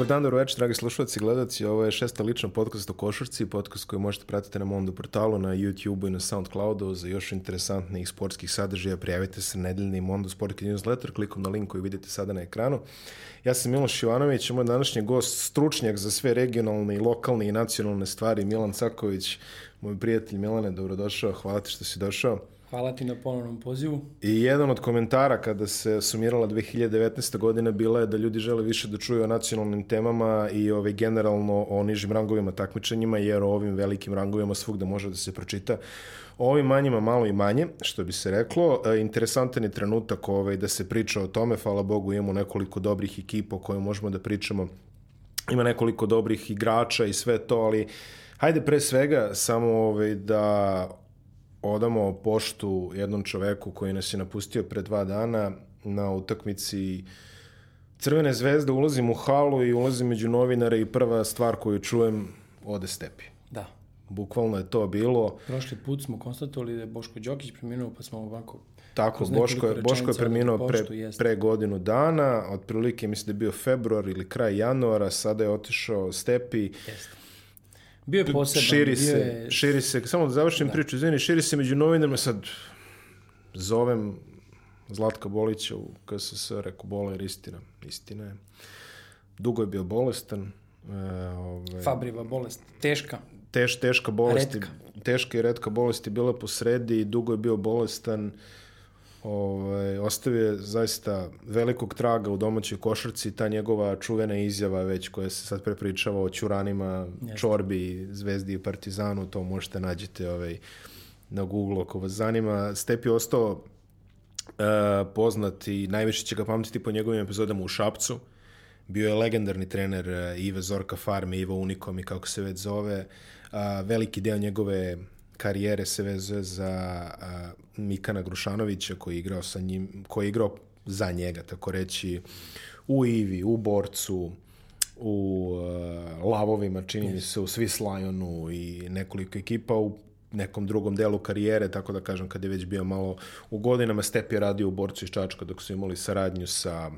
Dobar dan, dobro večer, dragi slušalci i gledalci. Ovo je šesta lična podcast o košarci, podcast koji možete pratiti na Mondo portalu, na YouTube-u i na Soundcloudu. Za još interesantnih sportskih sadržaja prijavite se na nedeljni Mondo Sportki newsletter klikom na link koji vidite sada na ekranu. Ja sam Miloš Jovanović, moj današnji gost, stručnjak za sve regionalne i lokalne i nacionalne stvari, Milan Caković, moj prijatelj Milane, dobrodošao, hvala ti što si došao. Hvala ti na ponovnom pozivu. I jedan od komentara kada se sumirala 2019. godina bila je da ljudi žele više da čuju o nacionalnim temama i ovaj, generalno o nižim rangovima takmičenjima, jer o ovim velikim rangovima svugde može da se pročita. O ovim manjima malo i manje, što bi se reklo. E, interesantan je trenutak ovaj, da se priča o tome. Hvala Bogu imamo nekoliko dobrih ekipa o kojoj možemo da pričamo. Ima nekoliko dobrih igrača i sve to, ali hajde pre svega samo ovaj, da odamo poštu jednom čoveku koji nas je napustio pre dva dana na utakmici Crvene zvezde, ulazim u halu i ulazim među novinare i prva stvar koju čujem ode Stepi. Da. Bukvalno je to bilo. Prošli put smo konstatovali da je Boško Đokić preminuo, pa smo ovako Tako, Boško je, Boško je preminuo pre, pre godinu dana, otprilike mislim da je bio februar ili kraj januara, sada je otišao Stepi. Jeste. Bio je poseban. Širi se, je... širi se, samo da završim da. priču, izvini, širi se među novinama, sad zovem Zlatka Bolića u KSS, reku bola jer istina, istina je. Dugo je bio bolestan. E, ove, Fabriva bolest, teška. Teš, teška bolest, Retka. teška i redka bolest je bila po sredi dugo je bio bolestan. Ovaj, ostavio zaista velikog traga u domaćoj košarci, ta njegova čuvena izjava već koja se sad prepričava o Ćuranima, Jeste. Čorbi, Zvezdi i Partizanu, to možete nađete ovaj, na Google ako vas zanima. Step je ostao uh, poznat i najviše će ga pamtiti po njegovim epizodama u Šapcu. Bio je legendarni trener uh, Ive Zorka Farme, Ivo Unikom i kako se već zove. Uh, veliki deo njegove karijere se vezuje za uh, Mikana Grušanovića koji je igrao sa njim, koji je igrao za njega, tako reći, u Ivi, u Borcu, u uh, Lavovima, čini mi se, u Swiss Lionu i nekoliko ekipa u nekom drugom delu karijere, tako da kažem, kad je već bio malo u godinama, Step je radio u Borcu iz Čačka dok su imali saradnju sa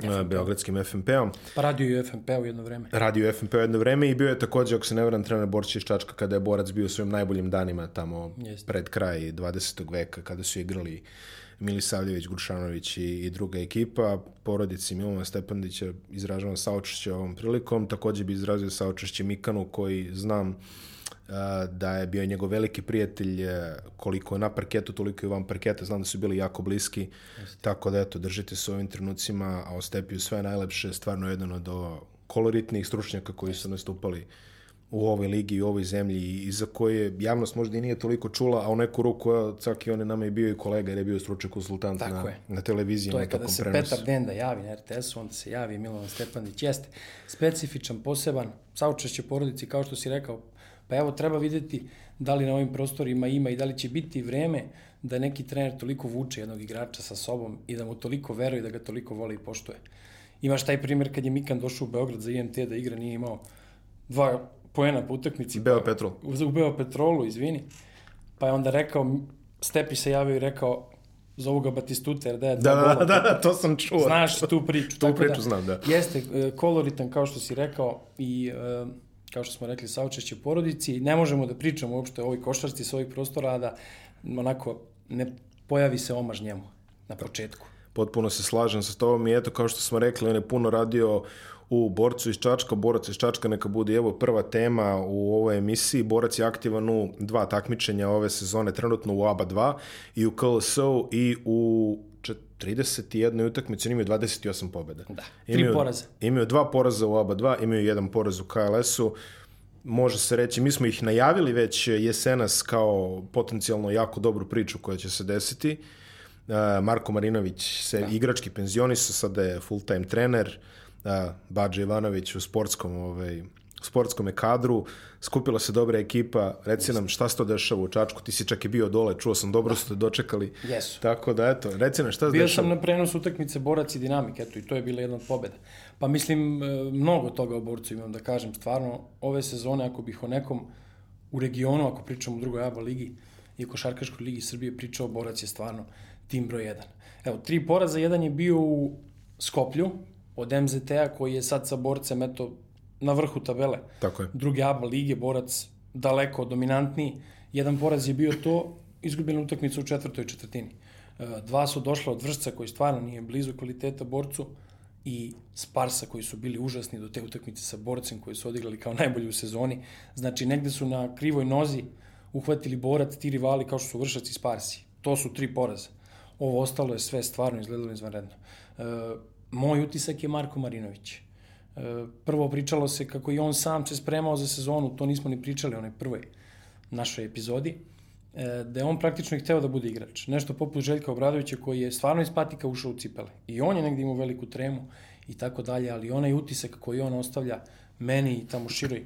FNP. Beogradskim FNP-om. Pa radio je u FNP u jedno vreme. Radio u FNP u jedno vreme i bio je takođe, ako se ne varam, trener Borća iz Čačka kada je Borac bio svojim najboljim danima tamo Jeste. pred kraj 20. veka kada su igrali Milisavljević, Grušanović i, i druga ekipa. Porodici Milana Stepandića izražavam saučešće ovom prilikom. Takođe bi izrazio saučešće Mikanu koji znam da je bio njegov veliki prijatelj koliko je na parketu, toliko i van parketa, znam da su bili jako bliski, Jeste. tako da eto, držite se u ovim trenucima, a o Stepiju sve najlepše, stvarno jedan od koloritnih stručnjaka koji su nastupali u ovoj ligi i u ovoj zemlji i za koje javnost možda i nije toliko čula, a u neku ruku cak i on je nama i bio i kolega jer je bio stručni konsultant Tako na, je. na televiziji. To je kada se prenosu. Petar Denda javi na RTS-u, onda se javi Milovan Stepanić. Jeste specifičan, poseban, saučešće porodici, kao što si rekao, Pa evo, treba videti da li na ovim prostorima ima i da li će biti vreme da neki trener toliko vuče jednog igrača sa sobom i da mu toliko veruje da ga toliko voli i poštuje. Imaš taj primjer kad je Mikan došao u Beograd za IMT da igra, nije imao dva poena po utakmici. Beo Petrol. U, Beo Petrolu, izvini. Pa je onda rekao, Stepi se javio i rekao, zovu ga Batistuta, jer da je da, da, da, da, to sam čuo. Znaš tu priču. tu tako priču da, znam, da. Jeste, koloritan, kao što si rekao, i uh, kao što smo rekli, saučešće porodici. Ne možemo da pričamo uopšte o ovoj košarci s ovih prostora, da onako ne pojavi se omaž njemu na početku. Potpuno se slažem sa tobom i eto, kao što smo rekli, on je puno radio u Borcu iz Čačka. Borac iz Čačka neka bude evo prva tema u ovoj emisiji. Borac je aktivan u dva takmičenja ove sezone, trenutno u ABA 2 i u KLS-u i u 31. utakmici, imaju 28 pobjeda. Da, tri imaju, poraza. Imaju dva poraza u ABA 2, imaju jedan poraz u KLS-u. Može se reći, mi smo ih najavili već jesenas kao potencijalno jako dobru priču koja će se desiti. Marko Marinović se da. igrački penzionisao, sada je full-time trener. Bađe Ivanović u sportskom ovaj, sportskom kadru, skupila se dobra ekipa, reci nam šta se to dešava u Čačku, ti si čak i bio dole, čuo sam, dobro da. ste dočekali. Jesu. Tako da, eto, reci nam šta se dešava. Bio sam na prenosu utakmice Borac i Dinamik, eto, i to je bila jedna od pobjeda. Pa mislim, mnogo toga o Borcu imam da kažem, stvarno, ove sezone, ako bih o nekom u regionu, ako pričam u drugoj ABA ligi i o Košarkaškoj ligi Srbije pričao, Borac je stvarno tim broj jedan. Evo, tri poraza, jedan je bio u Skoplju, od MZT-a koji je sad sa borcem, eto, na vrhu tabele. Tako je. Drugi ABA lige, borac daleko dominantniji. Jedan poraz je bio to, izgubljena utakmica u četvrtoj četvrtini. E, Dva su došla od Vršca koji stvarno nije blizu kvaliteta borcu i Sparsa koji su bili užasni do te utakmice sa borcem koji su odigrali kao najbolji u sezoni. Znači negde su na krivoj nozi uhvatili borac ti rivali kao što su Vršac i Sparsi. To su tri poraza. Ovo ostalo je sve stvarno izgledalo izvanredno. E, moj utisak je Marko Marinović. Prvo pričalo se kako i on sam se spremao za sezonu, to nismo ni pričali u onoj prvoj našoj epizodi, e, da je on praktično i hteo da bude igrač. Nešto poput Željka Obradovića koji je stvarno iz patika ušao u cipele. I on je negde imao veliku tremu i tako dalje, ali onaj utisak koji on ostavlja meni i tamo široj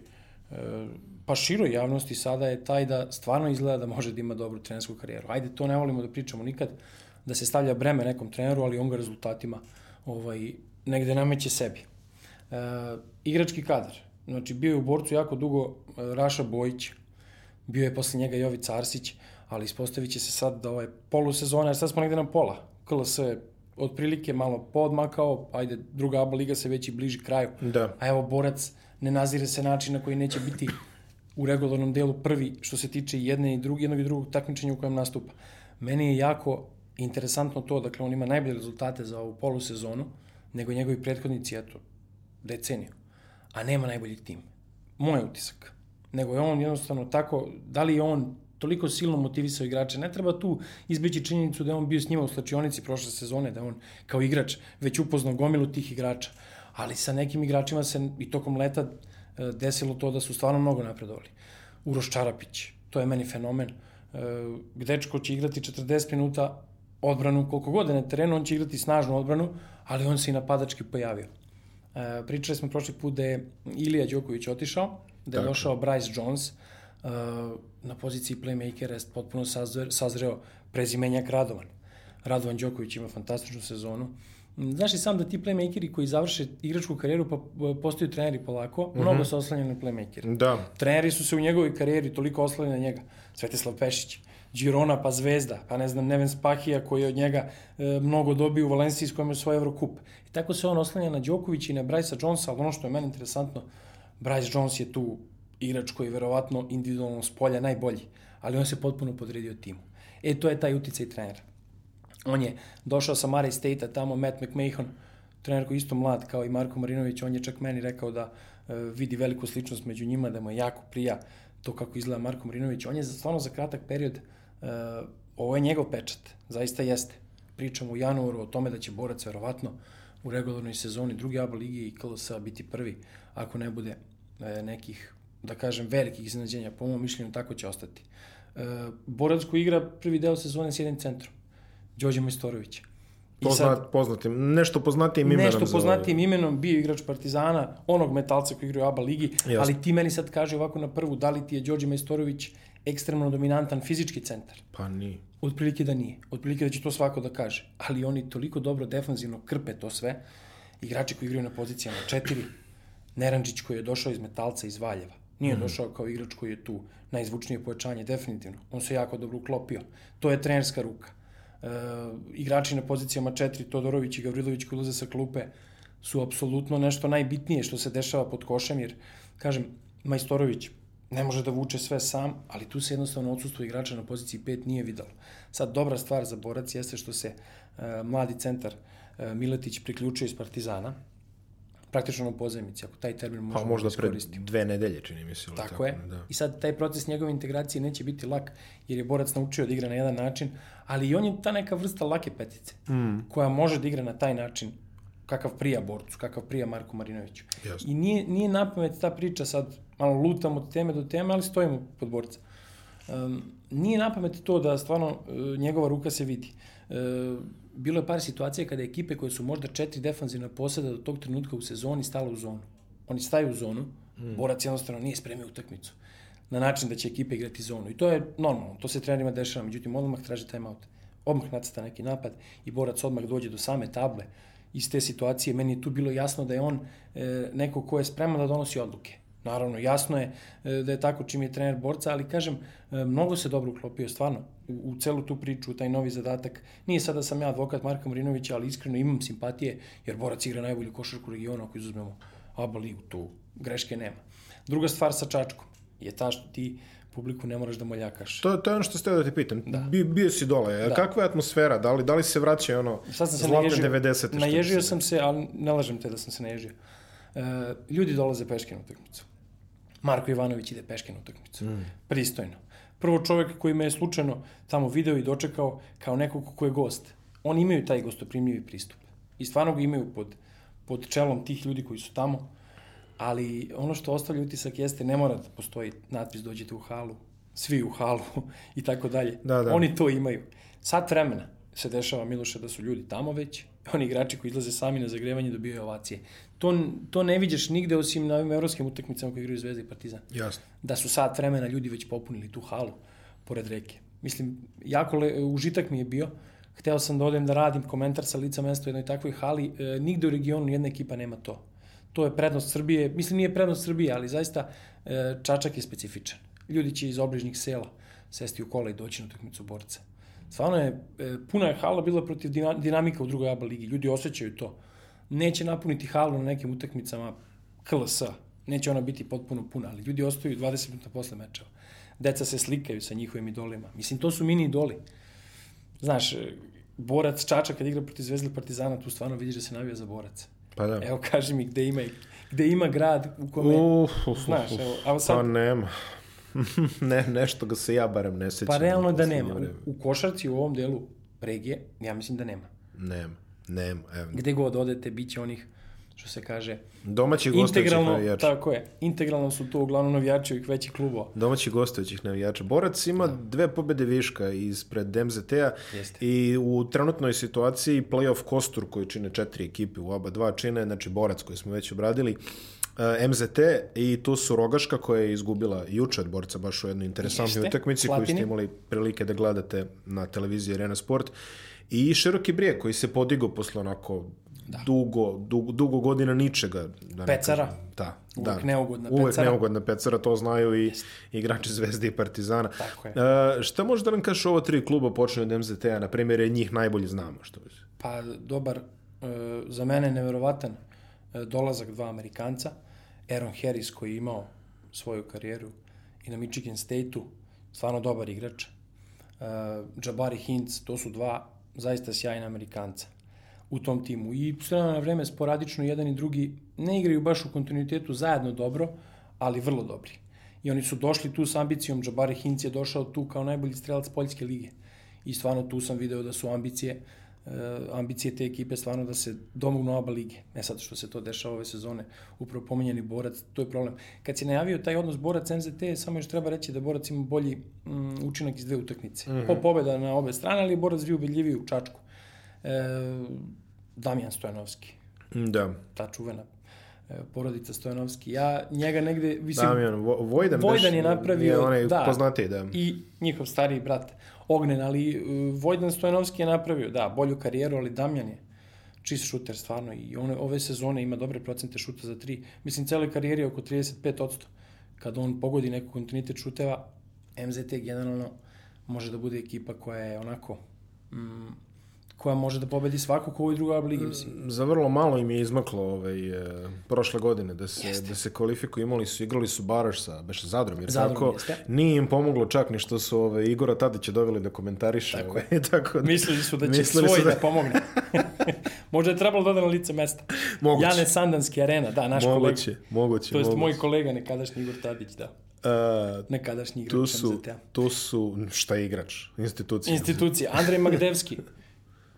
e, pa široj javnosti sada je taj da stvarno izgleda da može da ima dobru trenersku karijeru. Ajde, to ne volimo da pričamo nikad, da se stavlja breme nekom treneru, ali on ga rezultatima ovaj, negde nameće sebi. E, igrački kadar. Znači, bio je u borcu jako dugo e, Raša Bojić, bio je posle njega Jovica Arsić, ali ispostavit će se sad da ovaj polusezona, jer sad smo negde na pola. KLS je otprilike malo podmakao, ajde, druga ABA liga se već i bliži kraju. Da. A evo, borac ne nazire se način na koji neće biti u regularnom delu prvi što se tiče jedne i druge, jednog i drugog takmičenja u kojem nastupa. Meni je jako interesantno to, dakle, on ima najbolje rezultate za ovu polusezonu, nego njegovi prethodnici, eto, deceniju, a nema najbolji tim. Moj utisak. Nego je on jednostavno tako, da li je on toliko silno motivisao igrače. Ne treba tu izbeći činjenicu da je on bio s njima u slačionici prošle sezone, da on kao igrač već upoznao gomilu tih igrača. Ali sa nekim igračima se i tokom leta e, desilo to da su stvarno mnogo napredovali. Uroš Čarapić, to je meni fenomen. E, Gdečko će igrati 40 minuta odbranu, koliko god je na terenu, on će igrati snažnu odbranu, ali on se i napadački pojavio. E, pričali smo prošli put da je Ilija Đoković otišao, da je Tako. došao Bryce Jones, e, na poziciji playmakera je potpuno sazre- sazreo prezimenjak Radovan. Radovan Đoković ima fantastičnu sezonu. Mm, Znaš i sam da ti playmakeri koji završe igračku karijeru pa e, postaju treneri polako, mm -hmm. mnogo se oslanjaju na playmakere. Da, Treneri su se u njegovoj karijeri toliko oslanjali na njega. Svetislav Pešić, Girona pa Zvezda, pa ne znam, Neven Spahija koji je od njega e, mnogo dobio u Valenciji s kojom je svoj Evrokup. I tako se on oslanja na Đoković i na Brysa Jonesa, ali ono što je meni interesantno, Bryce Jones je tu igrač koji je verovatno individualno s polja najbolji, ali on se potpuno podredio timu. E, to je taj uticaj trenera. On je došao sa Murray State-a, tamo Matt McMahon, trener koji je isto mlad kao i Marko Marinović, on je čak meni rekao da e, vidi veliku sličnost među njima, da mu jako prija to kako izgleda Marko Marinović. On je stvarno za kratak period, e, ovo je njegov pečat, zaista jeste. Pričamo u januaru o tome da će borac verovatno u regularnoj sezoni druge ABA lige i KLS biti prvi, ako ne bude e, nekih, da kažem, velikih iznenađenja. Po mom mišljenju tako će ostati. E, borac koji igra prvi deo sezone s jednim centrom, Đorđe Majstorović. I poznat, poznatim, nešto poznatijim imenom. nešto poznatijim imenom, bio igrač Partizana, onog metalca koji igra u ABA ligi, Jasno. ali ti meni sad kaže ovako na prvu, da li ti je Đorđe Majstorović ekstremno dominantan fizički centar? Pa nije. Otprilike da nije. Otprilike da će to svako da kaže. Ali oni toliko dobro defanzivno krpe to sve. Igrači koji igraju na pozicijama 4, Nerančić koji je došao iz Metalca iz Valjeva. Nije mm. došao kao igrač koji je tu najzvučnije pojačanje, definitivno. On se jako dobro uklopio. To je trenerska ruka. E, igrači na pozicijama 4, Todorović i Gavrilović koji ulaze sa klupe, su apsolutno nešto najbitnije što se dešava pod košem, jer, kažem, Majstorović ne može da vuče sve sam, ali tu se jednostavno odsustvo igrača na poziciji 5 nije videlo. Sad, dobra stvar za borac jeste što se uh, mladi centar uh, Miletić priključio iz Partizana, praktično na pozemici, ako taj termin Pa možemo možda da pre dve nedelje, čini mi se. ili Tako je. Da. I sad taj proces njegove integracije neće biti lak, jer je borac naučio da igra na jedan način, ali i on je ta neka vrsta lake petice, mm. koja može da igra na taj način kakav prija borcu, kakav prija Marku Marinoviću. Jasno. I nije, nije napamet ta priča, sad malo lutam od teme do teme, ali stojimo pod borca. Um, nije napamet to da stvarno uh, njegova ruka se vidi. Uh, bilo je par situacija kada ekipe koje su možda četiri defanzivna poseda do tog trenutka u sezoni stale u zonu. Oni staju u zonu, mm. borac jednostavno nije spremio utakmicu na način da će ekipa igrati zonu. I to je normalno, to se trenerima dešava, međutim odmah traži timeout. Odmah nacrta neki napad i borac odmah dođe do same table iz te situacije. Meni je tu bilo jasno da je on e, neko ko je spreman da donosi odluke. Naravno, jasno je e, da je tako čim je trener borca, ali kažem, e, mnogo se dobro uklopio, stvarno, u, u celu tu priču, u taj novi zadatak. Nije sada da sam ja advokat Marka Marinovića, ali iskreno imam simpatije, jer borac igra najbolju košarku regiona, ako izuzmemo ABA ligu, tu greške nema. Druga stvar sa Čačkom je ta što ti publiku ne moraš da moljakaš. To, to je ono što ste da te pitam. Da. Bi, bio si dole. Da. Kakva je atmosfera? Da li, da li se vraća ono Sad sam se zlatne 90. Naježio sam se, ali ne lažem te da sam se naježio. E, ljudi dolaze peške na utakmicu. Marko Ivanović ide peške na utakmicu. Mm. Pristojno. Prvo čovjek koji me je slučajno tamo video i dočekao kao nekog ko je gost. Oni imaju taj gostoprimljivi pristup. I stvarno ga imaju pod, pod čelom tih ljudi koji su tamo ali ono što ostavlja utisak jeste ne mora da postoji natpis dođete u halu, svi u halu i tako dalje. Da, da. Oni to imaju. Sat vremena se dešava, Miloše, da su ljudi tamo već, oni igrači koji izlaze sami na zagrevanje dobijaju ovacije. To, to ne vidiš nigde osim na ovim evropskim utakmicama koji igraju Zvezda i Partizan. Jasno. Da su sat vremena ljudi već popunili tu halu pored reke. Mislim, jako le, užitak mi je bio. Hteo sam da odem da radim komentar sa lica mesta u jednoj takvoj hali. E, nigde u regionu jedna ekipa nema to to je prednost Srbije. Mislim, nije prednost Srbije, ali zaista e, Čačak je specifičan. Ljudi će iz obližnjih sela sesti u kola i doći na utakmicu borca. Stvarno je, e, puna je hala bila protiv dinamika u drugoj ABA ligi. Ljudi osjećaju to. Neće napuniti halu na nekim utakmicama KLS. Neće ona biti potpuno puna, ali ljudi ostaju 20 minuta posle mečeva. Deca se slikaju sa njihovim idolima. Mislim, to su mini idoli. Znaš, e, borac Čačak kad igra protiv Zvezda Partizana, tu stvarno vidiš da se navija za boraca. Pa da. Evo, kaži mi gde ima, gde ima grad u kome... Uf, uf, znaš, evo, a sad... Pa nema. ne, nešto ga se ja barem ne sećam. Pa realno da nema. U, u košarci u ovom delu regije, ja mislim da nema. Nema, nema. Evo. Gde god odete, bit će onih što se kaže... Domaći gostujućih navijača. Tako je. Integralno su to uglavnom navijači ovih većih klubova. Domaći gostujućih navijača. Borac ima da. dve pobede viška ispred MZT-a i u trenutnoj situaciji playoff kostur koji čine četiri ekipe u oba dva čine, znači Borac koji smo već obradili, uh, MZT i tu su Rogaška koja je izgubila juče od borca baš u jednoj interesantnoj utakmici koju ste imali prilike da gledate na televiziji Arena Sport i Široki brijeg koji se podigao posle onako da. dugo, dugo, dugo godina ničega. Da pecara. Da, uvek da. neugodna uvek pecara. Uvek neugodna pecara, to znaju i Jest. igrači Zvezde i Partizana. Tako je. Uh, šta može da nam kažeš ovo tri kluba počne od MZT-a, na primjer, je njih najbolje znamo, što je? Pa, dobar, uh, za mene neverovatan uh, dolazak dva Amerikanca, Aaron Harris koji je imao svoju karijeru i na Michigan State-u, stvarno dobar igrač. Uh, Jabari Hintz, to su dva zaista sjajna Amerikanca u tom timu. I s na vreme sporadično jedan i drugi ne igraju baš u kontinuitetu zajedno dobro, ali vrlo dobri. I oni su došli tu s ambicijom, Džabari Hinc je došao tu kao najbolji strelac Poljske lige. I stvarno tu sam video da su ambicije uh, ambicije te ekipe stvarno da se domognu oba lige. Ne sad što se to dešava ove sezone, upravo pomenjeni borac, to je problem. Kad se najavio taj odnos borac NZT, samo još treba reći da borac ima bolji um, učinak iz dve utakmice. Mm -hmm. Po pobeda na obe strane, ali borac bio ubedljiviji u Čačku Damjan Stojanovski. Da. Ta čuvena e, porodica Stojanovski. Ja njega negde... Mislim, Damjan, Vojdan, Vojdan je napravio... Je onaj da, poznatiji, da. I njihov stariji brat Ognen, ali uh, Vojdan Stojanovski je napravio, da, bolju karijeru, ali Damjan je čist šuter stvarno i one, ove sezone ima dobre procente šuta za tri. Mislim, cele karijeri oko 35%. Kad on pogodi neku kontinuitet šuteva, MZT generalno može da bude ekipa koja je onako mm, koja može da pobedi svako ko u drugoj ligi, mislim. Za vrlo malo im je izmaklo ovaj, e, prošle godine da se, jeste. da se kvalifikuju, imali su, igrali su Baraš sa Beše Zadrom, jer Zadrom, tako, jeste. nije im pomoglo čak ni što su ovaj, Igora Tadića doveli da komentariše. Tako ovaj, je. tako da, mislili su da će svoj da... da pomogne. Možda je trebalo da na lice mesta. Moguće. Jane Sandanski arena, da, naš moguće, kolega. Moguće, To jest moguće. moj kolega, nekadašnji Igor Tadić, da. Uh, nekadašnji igrač tu su, tu su, šta je igrač? Institucija. Institucija. Andrej Magdevski,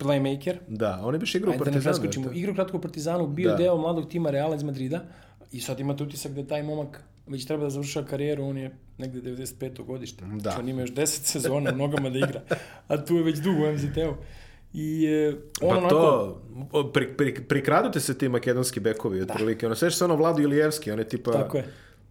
playmaker. Da, on je biš igrao u da Partizanu. Da igrao kratko u Partizanu, bio da. deo mladog tima Reala iz Madrida i sad imate utisak da taj momak već treba da završava karijeru, on je negde 95. godište. Da. Znači on ima još 10 sezona u nogama da igra, a tu je već dugo u MZT-u. I e, on pa onako... to, pri, pri, prikradute se ti makedonski bekovi, da. otprilike. Ono, sveći se ono Vladu Ilijevski, on je tipa... Tako je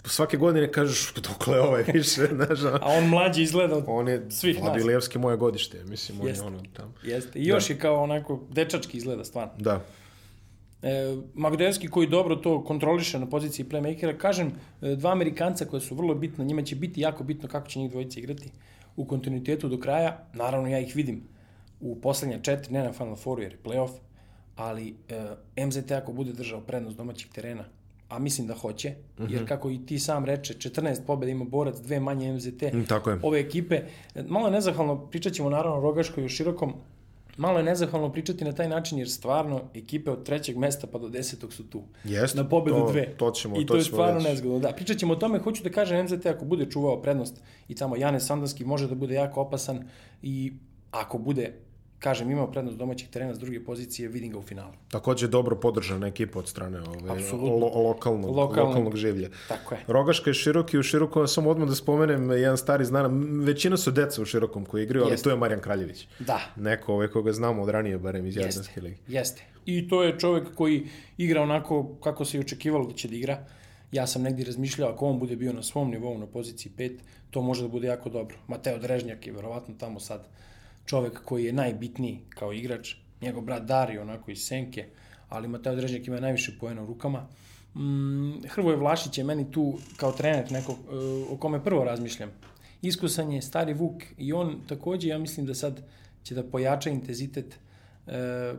svake godine kažeš dokle je ovaj više, znaš. A on mlađi izgleda od on je, svih nas. Vladilevski moje godište, mislim, on Jeste. je ono tamo. Jeste, i još da. je kao onako dečački izgleda, stvarno. Da. E, Magdevski koji dobro to kontroliše na poziciji playmakera, kažem, e, dva Amerikanca koja su vrlo bitna, njima će biti jako bitno kako će njih dvojice igrati u kontinuitetu do kraja. Naravno, ja ih vidim u poslednja četiri, ne na Final Fouru jer je playoff, ali e, MZT ako bude držao prednost domaćih terena, a mislim da hoće, mm -hmm. jer kako i ti sam reče, 14 pobjeda ima borac, dve manje MZT, Mm, tako je. ove ekipe. E, Malo je nezahvalno, pričat ćemo naravno o Rogaškoj i o Širokom, malo je nezahvalno pričati na taj način, jer stvarno ekipe od trećeg mesta pa do desetog su tu. Jeste, na pobedu to- dve. to ćemo- I to to, je stvarno reći. nezgodno. Da, pričat ćemo o tome, hoću da kažem MZT ako bude čuvao prednost i tamo Janez Sandanski može da bude jako opasan i ako bude kažem, imao prednost domaćih terena s druge pozicije, vidim ga u finalu. Takođe dobro podržana ekipa od strane ove, Apsolutno. lo, lokalnog, Lokalnog. lokalnog življa. Tako je. Rogaška je široki, u širokom, samo odmah da spomenem jedan stari znan, većina su deca u širokom koji igraju, ali Jeste. tu je Marijan Kraljević. Da, Neko ovaj, koga znamo od ranije, barem iz. Jadranske lige. Jeste. I to je čovek koji igra onako kako se i očekivalo da će da igra. Ja sam negdje razmišljao, ako on bude bio na svom nivou na poziciji 5, to može da bude jako dobro. Mateo Drežnjak je verovatno tamo sad čovek koji je najbitniji kao igrač. Njegov brat Dario, onako iz Senke, ali Mateo Drežnjak ima najviše poena u rukama. Mm, Hrvoje Vlašić je meni tu kao trener neko, e, o kome prvo razmišljam. Iskusan je stari Vuk i on takođe, ja mislim da sad će da pojača intenzitet e,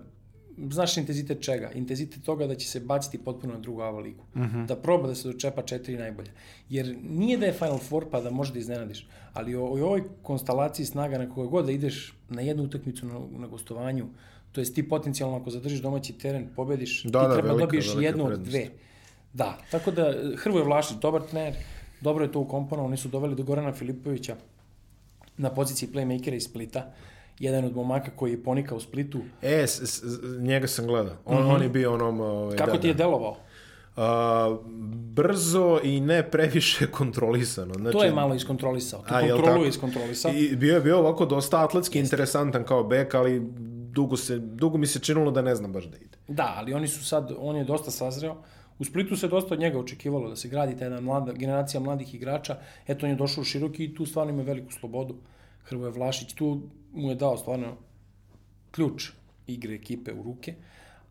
znaš intenzitet čega? Intenzitet toga da će se baciti potpuno na drugu AVA ligu. Mm -hmm. Da proba da se dočepa četiri najbolje. Jer nije da je Final Four pa da možeš da iznenadiš, ali o, o ovoj konstalaciji snaga na kojoj god da ideš na jednu utakmicu na, na gostovanju, to jest ti potencijalno ako zadržiš domaći teren, pobediš, Da, ti da, treba velika, dobiješ velika jednu od prednost. dve. Da, tako da Hrvoje Vlašić, dobar trener, dobro je to ukomponovao, oni su doveli do Gorana Filipovića na poziciji playmakera iz Splita, jedan od momaka koji je ponikao u Splitu. E, s, s, njega sam gledao. On, mm -hmm. on je bio onom... Ovaj, Kako da, ti je da. delovao? A, brzo i ne previše kontrolisano. Znači, To je malo iskontrolisao. Tu A, kontrolu je iskontrolisao. I bio je bio ovako dosta atletski interesantan kao bek, ali dugo, se, dugo mi se činilo da ne znam baš da ide. Da, ali oni su sad, on je dosta sazreo. U Splitu se dosta od njega očekivalo da se gradi ta jedna mlada, generacija mladih igrača. Eto, on je došao u široki i tu stvarno ima veliku slobodu. Hrvoje Vlašić tu mu je dao stvarno ključ igre ekipe u ruke.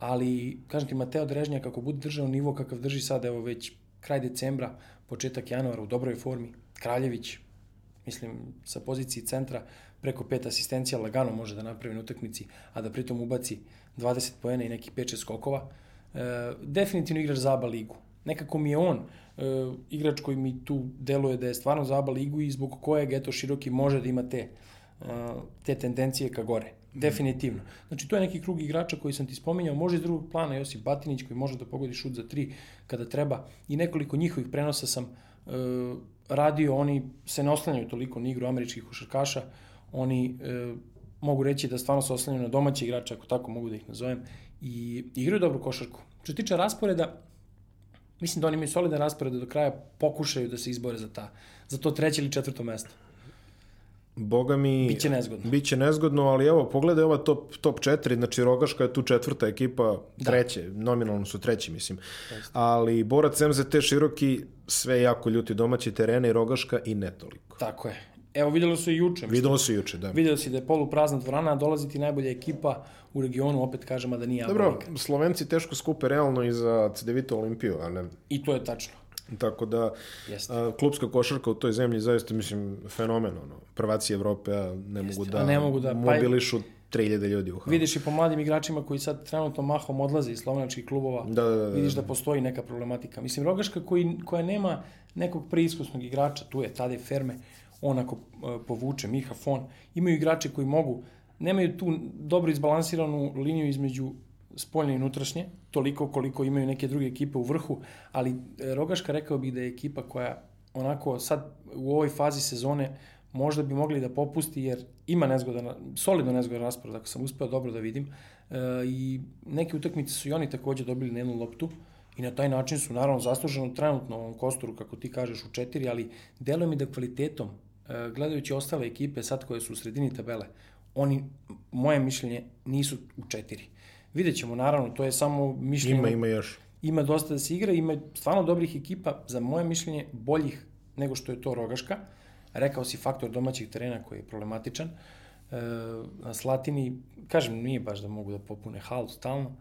Ali, kažem ti, Mateo Drežnjak, kako bude držao nivo kakav drži sad, evo već kraj decembra, početak januara u dobroj formi, Kraljević, mislim, sa pozicije centra, preko pet asistencija lagano može da napravi na utakmici, a da pritom ubaci 20 poena i nekih 5-6 skokova. E, definitivno igrač za ABA ligu. Nekako mi je on e, igrač koji mi tu deluje da je stvarno za ABA ligu i zbog kojeg eto široki može da ima te, e, te tendencije ka gore. Definitivno. Znači, to je neki krug igrača koji sam ti spominjao. Može iz drugog plana Josip Batinić koji može da pogodi šut za tri kada treba. I nekoliko njihovih prenosa sam e, radio. Oni se ne oslanjaju toliko na igru američkih košarkaša. Oni e, mogu reći da stvarno se oslanjaju na domaće igrače, ako tako mogu da ih nazovem. I igraju dobru košarku. Što se tiče rasporeda, mislim da oni imaju solidan raspored da do kraja pokušaju da se izbore za, ta, za to treće ili četvrto mesto. Boga mi... Biće nezgodno. Biće nezgodno, ali evo, pogledaj ova top, top 4, znači Rogaška je tu četvrta ekipa, treće, da. nominalno su treći, mislim. Ali Borac MZT široki, sve jako ljuti domaći terene i Rogaška i ne toliko. Tako je. Evo, vidjelo se i juče. Videlo se juče, da. Videlo si da je poluprazna dvorana, dolazi ti najbolja ekipa u regionu, opet kažem, a da nije Dobro, Abalika. Slovenci teško skupe realno i za CDVita Olimpiju, a ne... I to je tačno. Tako da, Jeste. a, klubska košarka u toj zemlji zaista, mislim, fenomen, ono. Prvaci Evrope, a ne mogu da, a ne mogu da- pa- mobilišu 3000 ljudi u halu. Vidiš i po mladim igračima koji sad trenutno mahom odlaze iz slovenačkih klubova, Da, da, da, da. vidiš da postoji neka problematika. Mislim, Rogaška koji, koja nema nekog preiskusnog igrača, tu je Tadej Ferme, on ako e, povuče, Miha Fon, imaju igrače koji mogu, nemaju tu dobro izbalansiranu liniju između spoljne i unutrašnje, toliko koliko imaju neke druge ekipe u vrhu, ali e, Rogaška rekao bih da je ekipa koja onako sad u ovoj fazi sezone možda bi mogli da popusti jer ima nezgodan, solidno nezgodan raspored, ako sam uspeo dobro da vidim. E, I neke utakmice su i oni takođe dobili na jednu loptu i na taj način su naravno zasluženo trenutno ovom kostoru, kako ti kažeš, u četiri, ali deluje mi da kvalitetom, e, gledajući ostale ekipe sad koje su u sredini tabele, oni, moje mišljenje, nisu u četiri. Vidjet ćemo, naravno, to je samo mišljenje Ima, ima još. ima dosta da se igra, ima stvarno dobrih ekipa, za moje mišljenje, boljih nego što je to Rogaška. Rekao si faktor domaćih terena koji je problematičan. E, na Slatini, kažem, nije baš da mogu da popune halu stalno.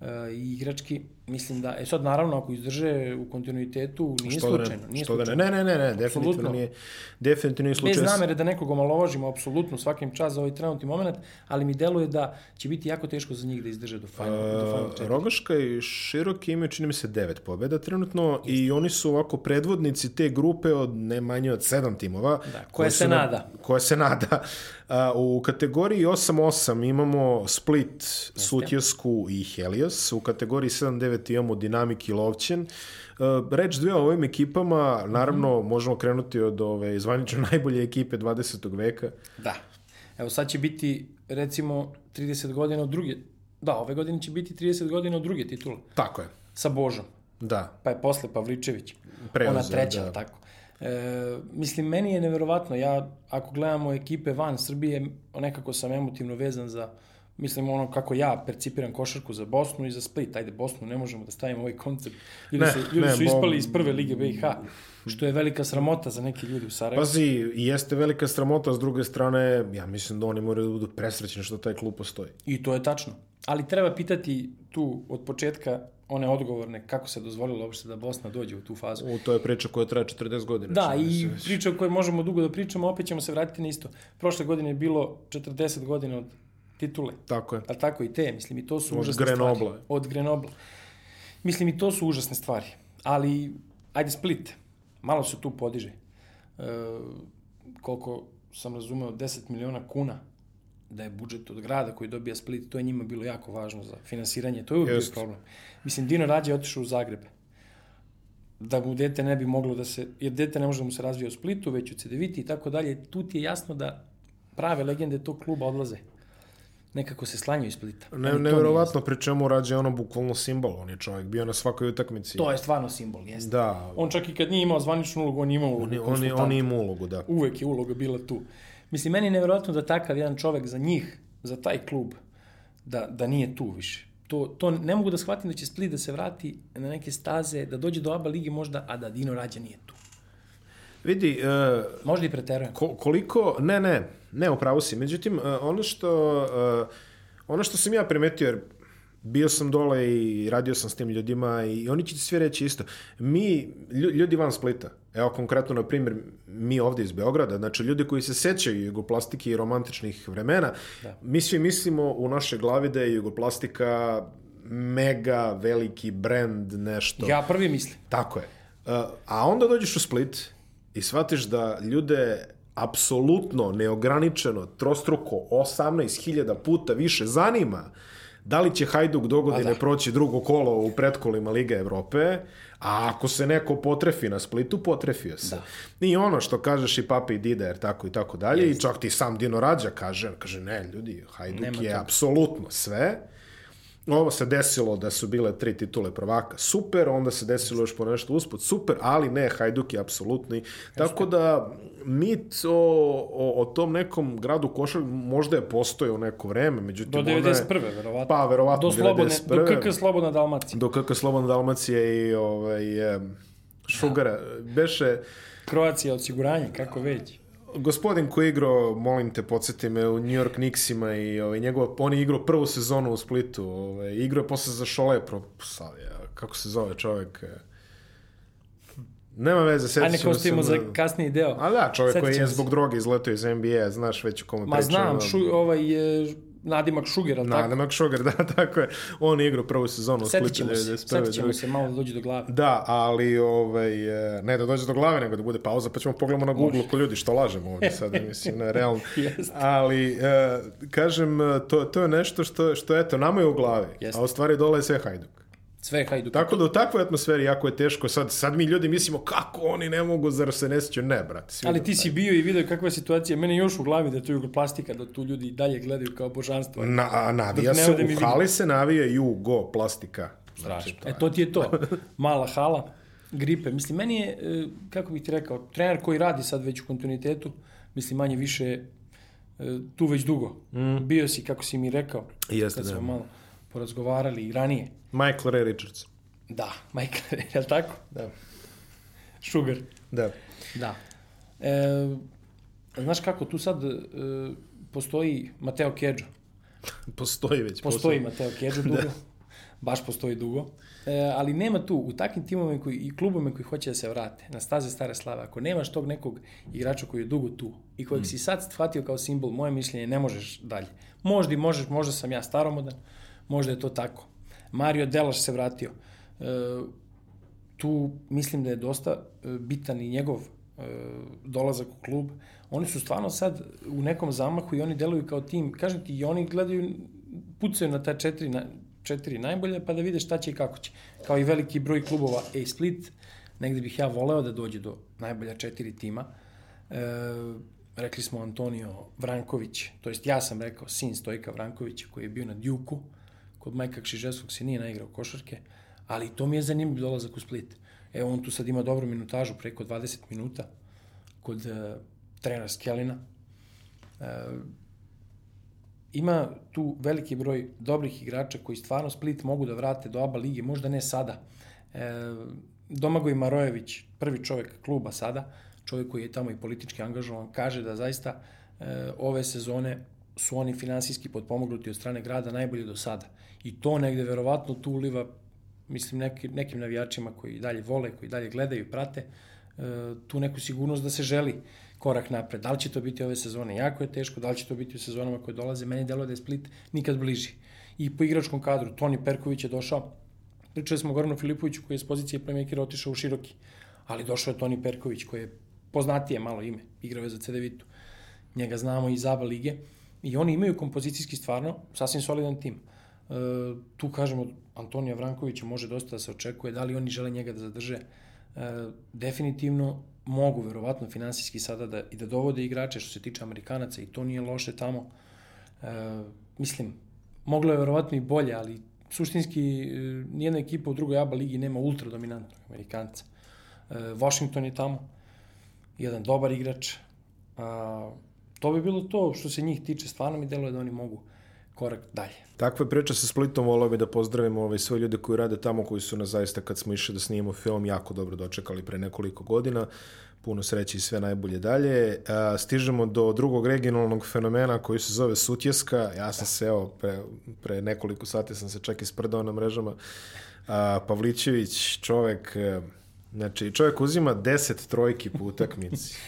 e, i igrački, mislim da, e sad naravno ako izdrže u kontinuitetu, nije Što da ne, slučajno. Nije što da ne, slučajno. ne, ne, ne, ne, definitivno nije, definitivno nije slučaj. Bez namere da nekog omalovažimo, apsolutno, svakim čas za ovaj trenutni moment, ali mi deluje da će biti jako teško za njih da izdrže do final, do final Uh, četiri. Rogaška i Široki imaju, čini mi se, devet pobjeda trenutno i oni su ovako predvodnici te grupe od ne manje od sedam timova. Da, koja koji se su na- nada. Koja se nada. A, u kategoriji 8-8 imamo Split, Sutjesku i Helios. U kategoriji 7-9 imamo Dinamik i Lovćen. Uh, reč dve o ovim ekipama, naravno možemo krenuti od ove zvanično najbolje ekipe 20. veka. Da. Evo sad će biti, recimo, 30 godina od druge, da, ove godine će biti 30 godina od druge titule, Tako je. sa Božom. Da. pa je posle Pavličević. Preuzeo, Ona treća, da. tako. E, mislim, meni je neverovatno, ja, ako gledamo ekipe van Srbije, nekako sam emotivno vezan za, mislim, ono kako ja percipiram košarku za Bosnu i za Split. Ajde, Bosnu ne možemo da stavimo ovaj koncept. Ljudi, Ne, su, ljudi ne, su ispali iz prve lige BiH, što je velika sramota za neke ljudi u Sarajevu. Pazi, jeste velika sramota, s druge strane, ja mislim da oni moraju da budu presrećni što taj klub postoji. I to je tačno. Ali treba pitati tu od početka one odgovorne kako se dozvolilo uopšte da Bosna dođe u tu fazu. U, to je priča koja traje 40 godina. Da, i već. priča o kojoj možemo dugo da pričamo, opet ćemo se vratiti na isto. Prošle godine je bilo 40 godina od titule, Tako je. ali tako i te, mislim, i to su Od užasne Grenobla. stvari. Od Grenobla. Mislim, i to su užasne stvari. Ali, ajde Split, malo se tu podiže. E, koliko sam razumeo, 10 miliona kuna da je budžet od grada koji dobija Split, to je njima bilo jako važno za finansiranje, to je uvijek bio problem. Mislim, Dino Rađe je otišao u Zagreb da mu dete ne bi moglo da se, jer dete ne može da mu se razvija u Splitu, već u Cedeviti i tako dalje, tu ti je jasno da prave legende tog kluba odlaze. Nekako se slanjaju iz Splita. Ne, nije neverovatno pri čemu rađe ono bukvalno simbol. On je čovjek bio na svakoj utakmici. To je stvarno simbol, jeste. Da, On čak i kad nije imao zvaničnu ulogu, on je imao ulogu. on, je- on, je, on je imao ulogu, da. Uvek je uloga bila tu. Mislim, meni je nevjerojatno da takav jedan čovek za njih, za taj klub, da, da nije tu više. To, to ne mogu da shvatim da će Split da se vrati na neke staze, da dođe do ABA ligi možda, a da Dino Rađa nije tu. Vidi, uh, Možda i preterujem. ko, koliko, ne, ne, ne, upravo si. Međutim, uh, ono što, uh, ono što sam ja primetio, jer bio sam dole i radio sam s tim ljudima i oni će ti svi reći isto. Mi, lju- ljudi van Splita, evo konkretno, na primjer, mi ovdje iz Beograda, znači ljudi koji se sećaju jugoplastike i romantičnih vremena, Da. mi svi mislimo u našoj glavi da je jugoplastika mega veliki brand, nešto. Ja prvi mislim. Tako je. A onda dođeš u Split i shvatiš da ljude apsolutno, neograničeno, trostruko, 18.000 puta više zanima da li će Hajduk dogodine Pa da. proći drugo kolo u pretkolima Lige Evrope, a ako se neko potrefi na Splitu, potrefio se. Da. I ono što kažeš i Papi i Dida, jer tako i tako dalje, i čak ti sam Dino Rađa kaže, kaže ne, ljudi, Hajduk Nema je toga. apsolutno sve, Ovo se desilo da su bile tri titule prvaka, super, onda se desilo još po nešto usput, super, ali ne, Hajduk je apsolutni. Tako da mit o, o, o tom nekom gradu košar možda je postojao neko vreme, međutim... Do ona je- 91. verovatno. Pa, verovatno, Do, slobodne, do 91.. KK Slobodna Dalmacija. Do KK Slobodna Dalmacija i ovaj, Šugara. Beše, Kroacija osiguranje, kako već. Gospodin koji je igrao, molim te, podsjeti me, u New York Knicksima i ovaj, njegov, on je igrao prvu sezonu u Splitu. Ovaj, igrao je posle za Šole, pro, sad, ja, kako se zove čovjek? e, Nema veze, A sjetit ćemo se. ostavimo za kasniji deo. A da, čovjek koji je zbog droge izletao iz NBA, znaš već o kome Ma pričam. znam, šu, ovaj je nadimak Šuger, ali tako? Nadimak Sugar, da, tako je. On je igrao prvu sezonu u Splitu. ćemo se, 91., setit ćemo druge. se malo da dođe do glave. Da, ali ovaj, e, ne da dođe do glave, nego da bude pauza, pa ćemo pogledamo na Google ko ljudi što lažemo ovdje sad, mislim, ne, realno. Ali, e, kažem, to, to je nešto što, što eto, nama je u glavi, Jeste. a u stvari dole je sve Hajduk. Sve Hajduk. Tako da u takvoj atmosferi jako je teško, sad, sad mi ljudi mislimo kako oni ne mogu, zar se ne sjećaju, ne, brate. Ali ti si bio i video kakva je situacija. Mene još u glavi da je to jugoplastika, da tu ljudi dalje gledaju kao božanstvo. Na, navija se, u hali se navija jugo plastika. Strašno. to E, to ti je to. Mala hala, gripe. Mislim, meni je, e, kako bih ti rekao, trener koji radi sad već u kontinuitetu, mislim, manje više e, tu već dugo. Bio si, kako si mi rekao, Jeste, kad da. smo malo porazgovarali i ranije. Michael Ray Richards. Da, Michael, je li tako? Da. Sugar. Da. Da. E, znaš kako, tu sad e, postoji Mateo Kedžo. Postoji već. Postoji Mateo Kedžo dugo. baš postoji dugo. E, ali nema tu, u takvim timovima koji, i klubovima koji hoće da se vrate na staze stare slave, ako nemaš tog nekog igrača koji je dugo tu i kojeg mm. si sad shvatio kao simbol, moje mišljenje, ne možeš dalje. Možda i možeš, možda sam ja staromodan, možda je to tako. Mario Delaš se vratio. E, tu mislim da je dosta e, bitan i njegov e, dolazak u klub. Oni su stvarno sad u nekom zamahu i oni deluju kao tim. Kažem ti, i oni gledaju, pucaju na ta četiri, na, četiri najbolje, pa da vide šta će i kako će. Kao i veliki broj klubova A Split, negde bih ja voleo da dođe do najbolja četiri tima. E, rekli smo Antonio Vranković, to jest ja sam rekao sin Stojka Vrankovića koji je bio na Djuku, kod Majka Kšiževskog se nije naigrao košarke, ali to mi je zanimljiv dolazak u Split. Evo, on tu sad ima dobru minutažu, preko 20 minuta, kod uh, trenera Skelina. Uh, ima tu veliki broj dobrih igrača koji stvarno Split mogu da vrate do ABA lige, možda ne sada. E, Domagoj Marojević, prvi čovek kluba sada, čovek koji je tamo i politički angažovan, kaže da zaista e, ove sezone su oni finansijski podpomognuti od strane grada najbolje do sada. I to negde verovatno tu uliva, mislim, neki, nekim navijačima koji dalje vole, koji dalje gledaju i prate, e, tu neku sigurnost da se želi korak napred. Da li će to biti ove sezone? Jako je teško. Da li će to biti u sezonama koje dolaze? Meni delo da je Split nikad bliži. I po igračkom kadru, Toni Perković je došao. Pričali smo Goranu Filipoviću koji je s pozicije playmakera otišao u široki. Ali došao je Toni Perković koji je poznatije malo ime. Igrao je za CD Vitu. Njega znamo iz ABA lige. I oni imaju kompozicijski stvarno sasvim solidan tim. E, tu kažemo Antonija Vrankovića može dosta da se očekuje, da li oni žele njega da zadrže. E, definitivno mogu verovatno finansijski sada da, i da dovode igrače što se tiče Amerikanaca i to nije loše tamo. E, mislim, moglo je verovatno i bolje, ali suštinski e, nijedna ekipa u drugoj ABA ligi nema ultra dominantnog Amerikanca. E, Washington je tamo, jedan dobar igrač. A, to bi bilo to što se njih tiče, stvarno mi deluje da oni mogu korak dalje. Takve priče sa Splitom volao bi da pozdravimo ove sve ljude koji rade tamo, koji su nas zaista kad smo išli da snimamo film jako dobro dočekali pre nekoliko godina. Puno sreće i sve najbolje dalje. A, stižemo do drugog regionalnog fenomena koji se zove Sutjeska. Ja sam se, evo, pre, pre nekoliko sati sam se čak isprdao na mrežama. A, Pavlićević, čovek, e, znači čovek uzima 10 trojki po utakmici.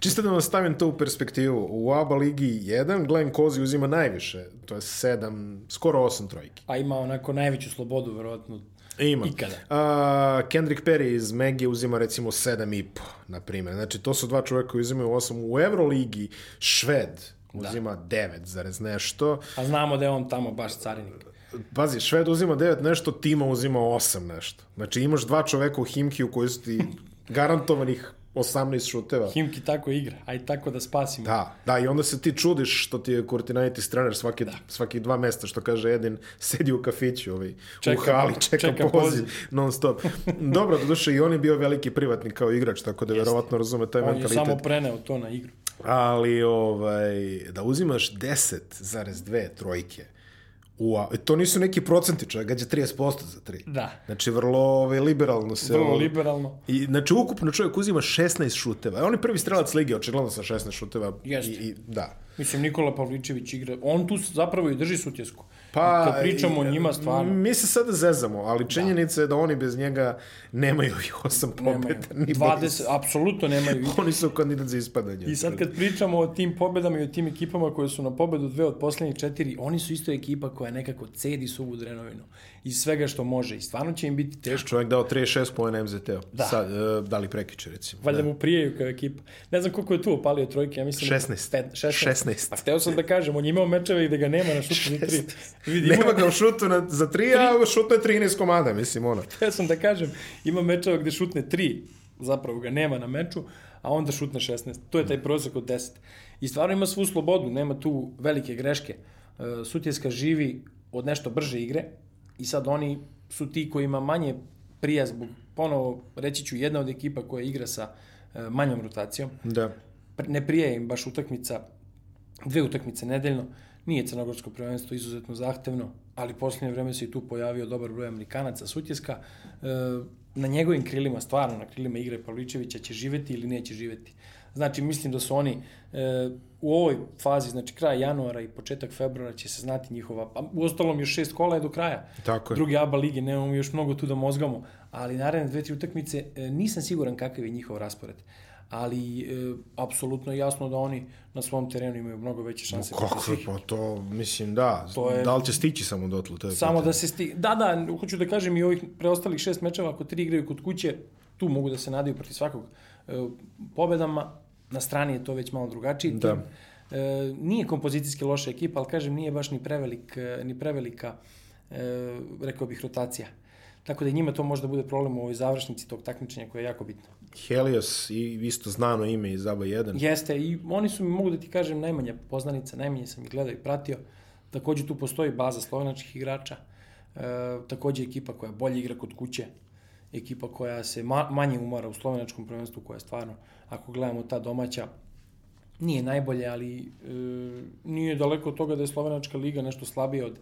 Čisto da vam stavim to u perspektivu. U ABA ligi 1 Glenn Kozi uzima najviše, to je 7, skoro 8 trojki. Pa ima onako najveću slobodu, verovatno, Ima. ikada. A, Kendrick Perry iz Megi uzima recimo 7,5, na primjer. Znači, to su dva čoveka koji uzimaju 8. U Euroligi Šved uzima da. 9, zarez nešto. A znamo da je on tamo baš carinik. Pazi, Šved uzima 9 nešto, Tima uzima 8 nešto. Znači, imaš dva čoveka u Himkiju koji su ti garantovanih 18 šuteva. Himki tako igra, aj tako da spasimo. Da, da, i onda se ti čudiš što ti je Kurtinaitis trener svaki, da. svaki dva mesta, što kaže Edin, sedi u kafiću ovaj, čeka, u hali, čeka, čeka poziv, non stop. Dobro, do duše i on je bio veliki privatnik kao igrač, tako da verovatno razume taj on mentalitet. On je samo preneo to na igru. Ali, ovaj, da uzimaš 10,2 trojke, Ua, to nisu neki procenti, čovjek gađa 30% za 3. Da. Znači, vrlo ovaj, liberalno se... Vrlo liberalno. I, znači, ukupno čovjek uzima 16 šuteva. On je prvi strelac lige, očigledno sa 16 šuteva. Jeste. I, i, da. Mislim, Nikola Pavličević igra, on tu zapravo i drži sutjesku. Pa, Kad pričamo o njima, stvarno. Mi se sada zezamo, ali činjenica da. je da oni bez njega nemaju i 8 pobjeda. Ni 20, apsolutno nemaju. oni su kandidat za ispadanje. I sad kad pričamo o tim pobedama i o tim ekipama koje su na pobedu dve od poslednjih četiri, oni su isto ekipa koja nekako cedi suvu drenovinu i svega što može. I stvarno će im biti teško. Čovjek dao 36 pojena MZT-u. Da. Sad, uh, da li prekiče, recimo. Valjda da. mu prijeju kao ekipa. Ne znam koliko je tu opalio trojke, ja mislim... 16. 16. 16. Pa hteo sam da kažem, on je imao mečeve gde ga nema na šutu za tri. Vidi, nema ga u šutu na, za tri, a šutno je 13 komada, mislim, ono. Hteo sam da kažem, ima mečeva gde šutne tri, zapravo ga nema na meču, a onda šutne 16. To je taj prosek od 10. I stvarno ima svu slobodu, nema tu velike greške. Uh, Sutjeska živi od nešto brže igre i sad oni su ti koji ima manje prija zbog, ponovo reći ću, jedna od ekipa koja igra sa uh, manjom rotacijom. Da. Ne prije im baš utakmica, dve utakmice nedeljno. Nije crnogorsko prvenstvo izuzetno zahtevno, ali poslednje vreme se i tu pojavio dobar broj Amerikanaca. Sutjeska e, na njegovim krilima, stvarno na krilima igre Pavličevića će živeti ili neće živeti. Znači, mislim da su oni e, u ovoj fazi, znači kraj januara i početak februara će se znati njihova, a u ostalom još šest kola je do kraja. Tako je. Drugi ABA lige, nemamo još mnogo tu da mozgamo, ali naredne dve, tri utakmice e, nisam siguran kakav je njihov raspored ali e, apsolutno je jasno da oni na svom terenu imaju mnogo veće šanse. No, kako je, pa to, mislim, da. To je, da li će stići samo dotle? To je samo pitanje. da se sti... Da, da, hoću da kažem i ovih preostalih šest mečeva, ako tri igraju kod kuće, tu mogu da se nadaju protiv svakog e, pobedama. Na strani je to već malo drugačiji da. tim. E, nije kompozicijski loša ekipa, ali kažem, nije baš ni, prevelik, e, ni prevelika, e, rekao bih, rotacija. Tako da njima to može da bude problem u ovoj završnici tog takmičenja koje je jako bitno. Helios i isto znano ime iz ABA 1. Jeste, i oni su mi, mogu da ti kažem, najmanja poznanica, najmanje sam ih gledao i pratio. Takođe tu postoji baza slovenačkih igrača, e, takođe ekipa koja bolje igra kod kuće, ekipa koja se ma, manje umara u slovenačkom prvenstvu, koja je stvarno, ako gledamo ta domaća, nije najbolje, ali e, nije daleko od toga da je slovenačka liga nešto slabija od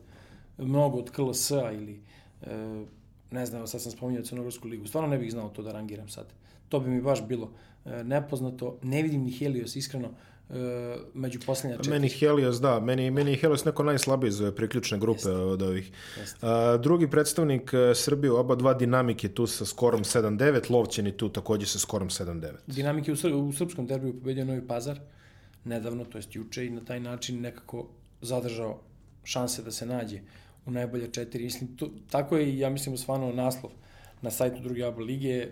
mnogo od KLS-a ili e, ne znam, sad sam spominjao Crnogorsku ligu, stvarno ne bih znao to da rangiram sad. To bi mi baš bilo e, nepoznato. Ne vidim ni Helios, iskreno, među poslednja četiri. Meni Helios, da, meni, meni je Helios neko najslabiji iz ove priključne grupe Jeste. od ovih. A, drugi predstavnik e, Srbije, oba dva dinamike tu sa skorom 7-9, Lovćen i tu takođe sa skorom 7-9. Dinamike u, Sr u srpskom derbiju pobedio Novi Pazar, nedavno, to jest juče, i na taj način nekako zadržao šanse da se nađe u najbolje četiri. Mislim, to, tako je, ja mislim, osvano naslov na sajtu druge ABA lige,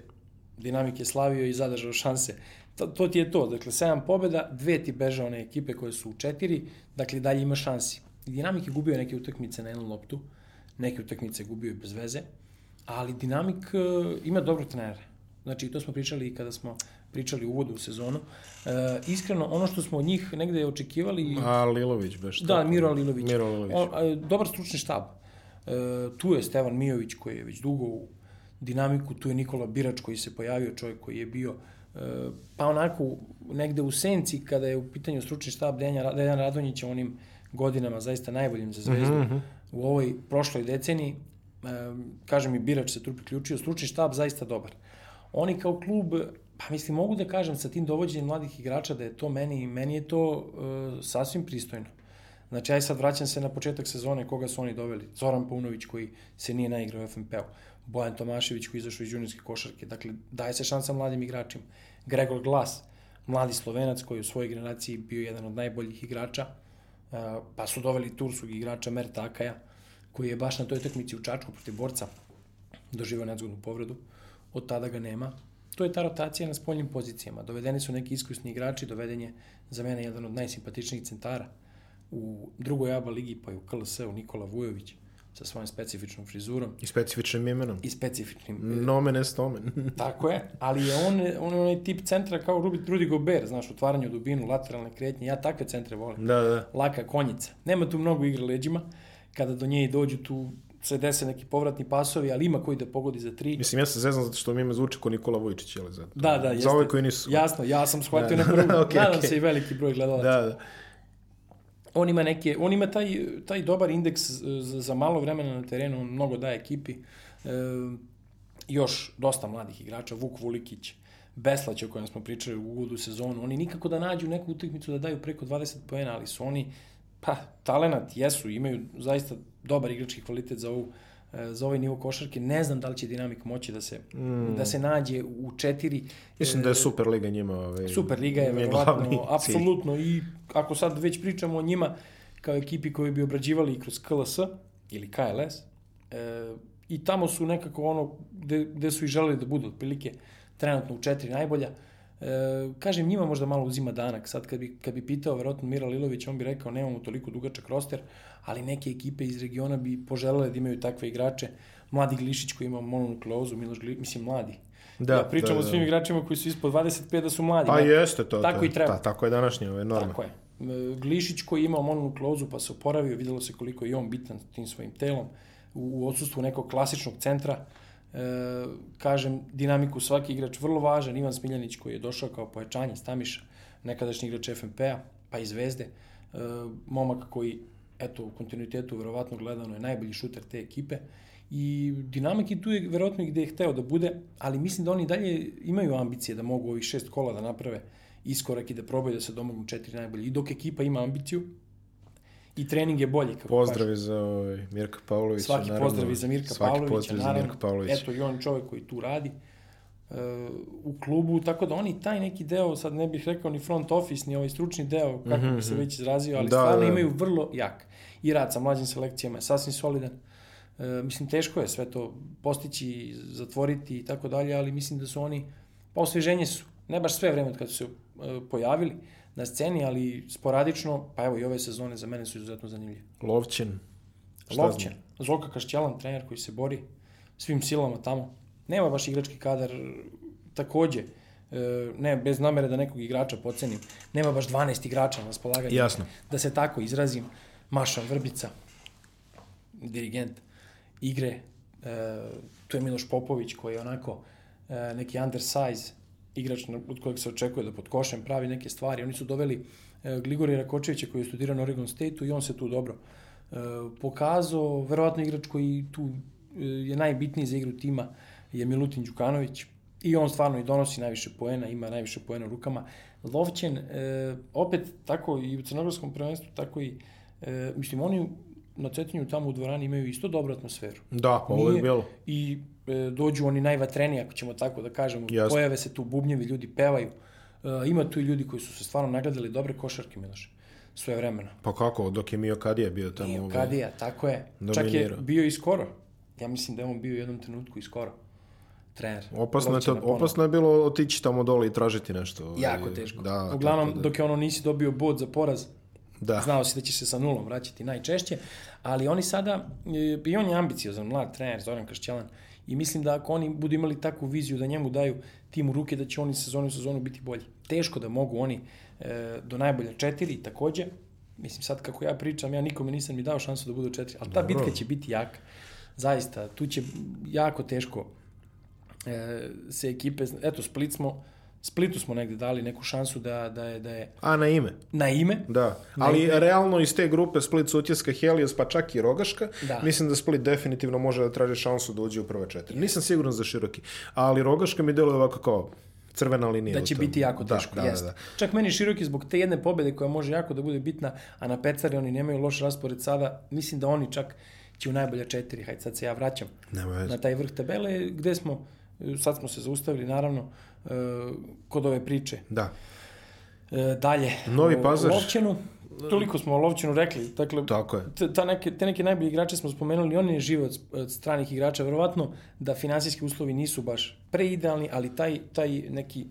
Dinamik je slavio i zadržao šanse. To, to ti je to, dakle, 7 pobjeda, dve ti beže one ekipe koje su u četiri, dakle, dalje ima šansi. Dinamik je gubio neke utakmice na jednu loptu, neke utakmice je gubio i bez veze, ali Dinamik uh, ima dobro trenere. Znači, to smo pričali kada smo pričali u uvodu u sezonu. E, iskreno, ono što smo od njih negde očekivali... A Lilović, beš. Da, Miro Lilović. Miro Lilović. On, e, dobar stručni štab. E, tu je Stevan Mijović koji je već dugo u dinamiku, tu je Nikola Birač koji se pojavio, čovjek koji je bio pa onako negde u senci kada je u pitanju stručni štab Dejan Radonjića onim godinama zaista najboljim za zvezdu -huh. Mhm. u ovoj prošloj deceniji. Kažem i Birač se tu priključio, stručni štab zaista dobar. Oni kao klub Pa mislim, mogu da kažem sa tim dovođenjem mladih igrača da je to meni, meni je to uh, sasvim pristojno. Znači, aj sad vraćam se na početak sezone koga su oni doveli. Zoran Paunović koji se nije naigrao u FNP-u. Bojan Tomašević koji izašao iz juniorske košarke. Dakle, daje se šansa mladim igračima. Gregor Glas, mladi slovenac koji u svojoj generaciji bio jedan od najboljih igrača. Pa su doveli turskog igrača Merta Akaja koji je baš na toj utakmici u Čačku protiv borca doživao nedzgodnu povredu. Od tada ga nema to je ta rotacija na spoljnim pozicijama. Dovedeni su neki iskusni igrači, doveden je za mene jedan od najsimpatičnijih centara u drugoj ABA ligi, pa i u KLS-u Nikola Vujović sa svojom specifičnom frizurom. I specifičnim imenom. I specifičnim. Nomen est omen. tako je, ali je on, on je onaj tip centra kao Rudy Gobert, znaš, otvaranje u dubinu, lateralne kretnje, ja takve centre volim. Da, da. Laka konjica. Nema tu mnogo igre leđima, kada do nje dođu tu se dese neki povratni pasovi, ali ima koji da pogodi za tri. Mislim, ja se zezam zato što mi ime zvuči ko Nikola Vujčić, ali za, da, da, za ove koji nisu. Jasno, ja sam shvatio da, na prvu, okay, nadam okay. se i veliki broj gledalaca. Da, da. On ima, neke, on ima taj, taj dobar indeks za, za malo vremena na terenu, on mnogo daje ekipi. E, još dosta mladih igrača, Vuk Vulikić, Beslać o kojem smo pričali u uvodu sezonu, oni nikako da nađu neku utakmicu da daju preko 20 poena, ali su oni, pa, talenat jesu, imaju zaista dobar igrački kvalitet za ovu e, za ovaj nivo košarke. Ne znam da li će Dinamik moći da se, mm. da se nađe u četiri. Mislim da je Super Liga njima. Ovaj, Super Liga je verovatno, apsolutno. I ako sad već pričamo o njima kao ekipi koji bi obrađivali kroz KLS ili KLS, e, i tamo su nekako ono gde, gde su i želeli da budu otprilike trenutno u četiri najbolja. E, kažem, njima možda malo uzima danak. Sad kad bi, kad bi pitao verovatno Mira Lilović, on bi rekao nemamo toliko dugačak roster, ali neke ekipe iz regiona bi poželele da imaju takve igrače. Mladi Glišić koji ima mononukleozu, Miloš Glišić, mislim mladi. Da, ja pričamo da, da. o svim igračima koji su ispod 25 da su mladi. Pa jeste to. Tako to, i treba. Ta, tako je današnje, ove norme. Tako je. E, Glišić koji ima mononukleozu pa se oporavio, videlo se koliko je on bitan tim svojim telom u, u odsustvu nekog klasičnog centra. E, kažem, dinamiku svaki igrač vrlo važan. Ivan Smiljanić koji je došao kao pojačanje Stamiša, nekadašnji igrač FNP-a, pa i Zvezde. E, momak koji eto, u kontinuitetu verovatno gledano je najbolji šuter te ekipe i dinamik i tu je verovatno gde je hteo da bude, ali mislim da oni dalje imaju ambicije da mogu ovih šest kola da naprave iskorak i da probaju da se domognu četiri najbolje. I dok ekipa ima ambiciju, i trening je bolji. Kako pozdravi za ovaj, Mirka Pavlovića. Svaki naravno. pozdravi za Mirka Svaki Pavlovića, pozdrav za naravno. Mirka Pavlovića. Eto i on čovjek koji tu radi uh, u klubu, tako da oni taj neki deo, sad ne bih rekao ni front office, ni ovaj stručni deo, kako mm -hmm. bi se već izrazio, ali Mhm, Da, stvarno da. imaju vrlo jak. I rad sa mlađim selekcijama je sasvim solidan. Uh, mislim, teško je sve to postići, zatvoriti i tako dalje, ali mislim da su oni, pa osveženje su, ne baš sve vreme od kada su se uh, pojavili na sceni, ali sporadično, pa evo i ove sezone za mene su izuzetno zanimljive. Lovćin. Šta Lovćen, Zolka Kašćelan, trener koji se bori svim silama tamo. Nema baš igrački kadar, takođe, e, ne, bez namere da nekog igrača pocenim, nema baš 12 igrača na raspolaganju. Jasno. Da se tako izrazim, Maša Vrbica, dirigent igre, e, tu je Miloš Popović koji je onako e, neki undersize igrač od kojeg se očekuje da pod košem pravi neke stvari. Oni su doveli e, Gligorija Rakočevića koji je studirao na Oregon State-u i on se tu dobro e, pokazao. Verovatno igrač koji tu e, je najbitniji za igru tima je Milutin Đukanović i on stvarno i donosi najviše poena, ima najviše poena u rukama. Lovćen, opet tako i u crnogorskom prvenstvu, tako i, mislim, oni na Cetinju tamo u dvorani imaju isto dobru atmosferu. Da, pa ovo je bilo. I e, dođu oni najvatreniji, ako ćemo tako da kažemo. Jasno. Pojave se tu bubnjevi, ljudi pevaju. E, ima tu i ljudi koji su se stvarno nagledali dobre košarke, Miloš. Sve vremena. Pa kako, dok je Mio Kadija bio tamo. Nije ovaj, Kadija, tako je. Čak je dominirao. bio i skoro. Ja mislim da je on bio u jednom trenutku i skoro. Trener. Opasno je, to, opasno je bilo otići tamo dole i tražiti nešto. ovaj, Jako teško. Da, Uglavnom, da, dok je ono nisi dobio bod za poraz, da. Znao si da će se sa nulom vraćati najčešće, ali oni sada, e, i on je ambiciozan, mlad trener, Zoran Kršćalan, i mislim da ako oni budu imali takvu viziju da njemu daju tim u ruke, da će oni sezonu u sezonu biti bolji. Teško da mogu oni e, do najbolja četiri, takođe, mislim sad kako ja pričam, ja nikome nisam mi dao šansu da budu četiri, ali ta Dobro. bitka će biti jaka. Zaista, tu će jako teško e, se ekipe, eto Split smo, Splitu smo negde dali neku šansu da, da, je, da je A na ime. na ime, Da, ali realno iz te grupe Split, Sutjeska, Helios, pa čak i Rogaška, Da. mislim da Split definitivno može da traži šansu da uđe u prve četiri. Nisam siguran za široki, ali Rogaška mi deluje ovako kao crvena linija. da će biti jako Da, teško. Da, jest. da, da. Čak meni široki zbog te jedne pobede koja može jako da bude bitna, a na Pecari oni nemaju loš raspored sada, mislim da oni čak će u najbolja četiri, hajde sad se ja vraćam Nema na taj vrh tabele, gde smo, sad smo se zaustavili naravno, kod ove priče. Da. E, dalje, Novi Pazar. Lovćenu, toliko smo o Lovćenu rekli, dakle, Tako je. Ta neke, te neke najbolji igrače smo spomenuli, oni ne žive od, od stranih igrača, verovatno da finansijski uslovi nisu baš preidealni, ali taj, taj neki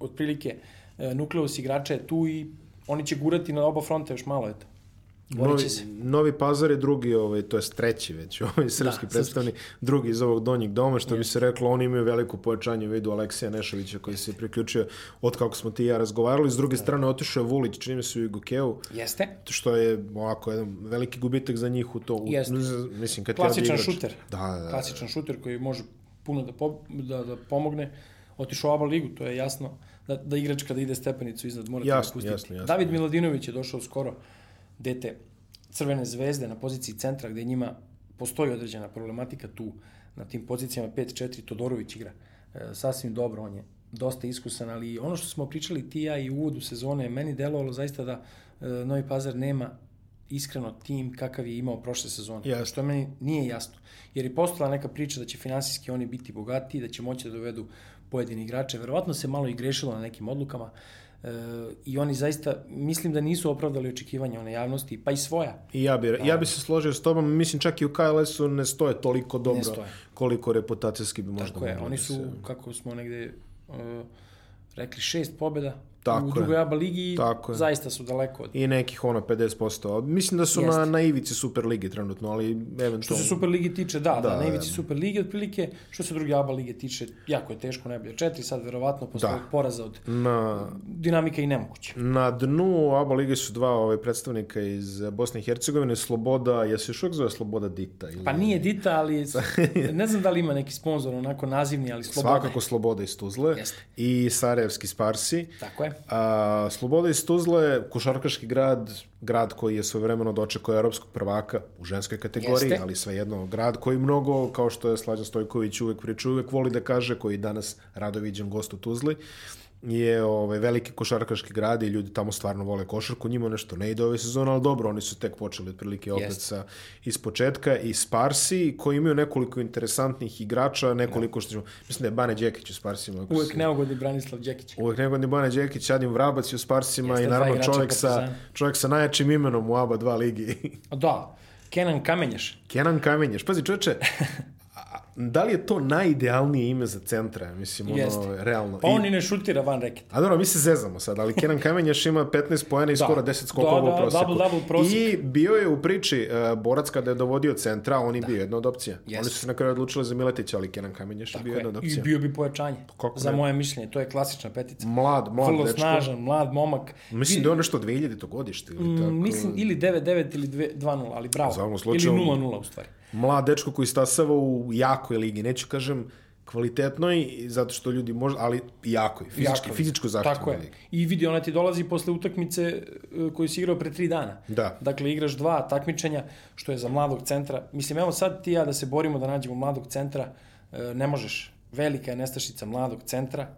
otprilike e, nukleus igrača je tu i oni će gurati na oba fronta još malo, eto. Novi, se. Novi Pazar je drugi, ovaj, to je treći već, ovaj srpski Da, predstavnik, drugi iz ovog donjeg doma, što bi se reklo, oni imaju veliko pojačanje u vidu Aleksija Nešovića koji se priključio od kako smo ti i ja razgovarali. S druge strane, otišao je Vulić, čini mi se u Igokeu, Jeste. što je ovako jedan veliki gubitak za njih u to. U, Jeste. Mislim, kad Klasičan igrač- šuter. Da, da, da. Klasičan šuter koji može puno da, po, da, da pomogne. Otišao u ABA ligu, to je jasno. Da, da igrač kada ide stepenicu iznad mora Jasno, da pustiti. jasno, jasno. David Miladinović je došao skoro dete Crvene zvezde na poziciji centra gde njima postoji određena problematika tu na tim pozicijama 5-4 Todorović igra e, sasvim dobro, on je dosta iskusan, ali ono što smo pričali ti ja i u uvodu sezone, meni delovalo zaista da e, Novi Pazar nema iskreno tim kakav je imao prošle sezone. Jasno. Što meni nije jasno. Jer je postala neka priča da će finansijski oni biti bogatiji, da će moći da dovedu pojedini igrače. Verovatno se malo i grešilo na nekim odlukama e, i oni zaista, mislim da nisu opravdali očekivanja one javnosti, pa i svoja. I ja bi, ja bi se složio s tobom, mislim čak i u KLS-u ne stoje toliko dobro stoje. koliko reputacijski bi možda Tako je, oni da su, se- kako smo negde uh, rekli, šest pobjeda Tako u je. drugoj ABA ligi i Tako zaista su daleko od... I nekih ono 50%. Mislim da su na, na ivici Super Ligi trenutno, ali eventualno... Što se Super Ligi tiče, da, da, Da, da na da. ivici Super Ligi otprilike, što se druge ABA lige tiče, jako je teško, najbolje četiri, sad verovatno posle Da. poraza od Na, dinamika i nemoguće. na dnu ABA lige su dva ovaj, predstavnika iz Bosne i Hercegovine, Sloboda, je se još uvijek zove Sloboda Dita? Ili... Pa nije Dita, ali ne znam da li ima neki sponsor onako nazivni, ali Sloboda. Svakako Sloboda iz Tuzle Jeste. i Sarajevski Sparsi. Tako je. A, Sloboda iz Tuzle, košarkaški grad, grad koji je svojevremeno dočekao evropskog prvaka u ženskoj kategoriji, Jeste. ali svejedno grad koji mnogo, kao što je Slađan Stojković uvek priča, uvek voli da kaže, koji danas rado viđen gost u Tuzli, je ovaj, veliki košarkaški grad i ljudi tamo stvarno vole košarku. Njima nešto ne ide ove sezone, ali dobro, oni su tek počeli otprilike opet Jeste. sa iz početka i Sparsi koji imaju nekoliko interesantnih igrača, nekoliko što ćemo, mislim da je Bane Đekić u Sparsima. Uvek se- neugodni Branislav Đekić. Uvek negodni Bane Đekić, Adim Vrabac i u Sparsima Jeste, i naravno čovjek sa, čovjek sa najjačim imenom u ABA 2 ligi. Da, Kenan Kamenjaš. Kenan Kamenješ. Pazi, čoveče, da li je to najidealnije ime za centra? Mislim, ono, Jeste. realno. Pa I- on i ne šutira van reketa. A dobro, mi se zezamo sad, ali Kenan Kamenjaš ima 15 poena i skoro 10 skokova Da, da, u proseku. double-double prosek. I bio je u priči uh, borac kada je dovodio centra, on je bio jedna od opcija. Jeste. Oni su se na kraju odlučili za Miletića, ali Kenan Kamenješ je bio jedna od I opcija. bio bi pojačanje. Kako za ne? moje mišljenje, to je klasična petica. Mlad, mlad Vrlo dečko. snažan, mlad momak. Mislim da je on nešto 2000. godište ili tako. Mm, Mislim ili 9-9 ili 2- 2-0, ali bravo. Ili slučaju- 0-0 u stvari. Mlad dečko koji stasava u jakoj ligi. Neću kažem kvalitetnoj, zato što ljudi možda, ali jakoj, fizički, Jako. fizičko Tako zahtjevnoj je. ligi. I vidi, ona ti dolazi posle utakmice e, koju si igrao pre tri dana. Da. Dakle, igraš dva takmičenja, što je za mladog centra. Mislim, evo sad ti ja da se borimo da nađemo mladog centra, e, ne možeš. Velika je nestašica mladog centra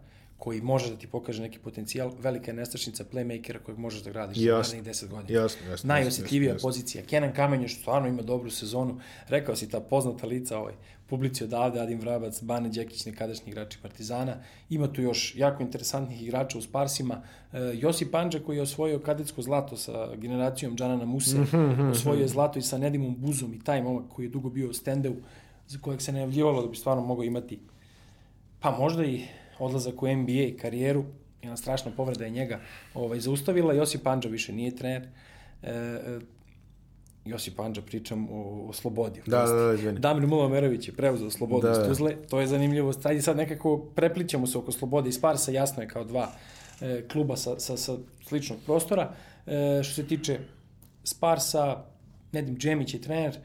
koji može da ti pokaže neki potencijal. Velika je nestašica playmakera kojeg možeš da gradiš za Jasno. narednih 10 godina. Jasno, jasno. Najosjetljivija jasno, pozicija. Kenan Kamenješ stvarno ima dobru sezonu. Rekao si ta poznata lica ovaj, publici odavde, Adim Vrabac, Bane Đekić, nekadašnji igrači Partizana. Ima tu još jako interesantnih igrača u Sparsima. E, Josip Panđa koji je osvojio kadetsko zlato sa generacijom Džanana Muse. Mhm, osvojio je zlato i sa Nedimom Buzom i taj momak koji je dugo bio u stendeu, za kojeg se najavljivalo da bi stvarno mogao imati pa možda i odlazak u NBA i karijeru, jedna strašna povreda je njega ovaj, zaustavila. Josip Panđa više nije trener. E, e, Josip Panđa pričam o, o Slobodi. Da, da, da, izvini. Damir Mulomerović je preuzeo Slobodu Da, iz da. Tuzle. To je zanimljivo. Ajde sad nekako preplićamo se oko Slobode i Sparsa. Jasno je kao dva e, kluba sa, sa, sa sličnog prostora. E, što se tiče Sparsa, Nedim Džemić je trener, e,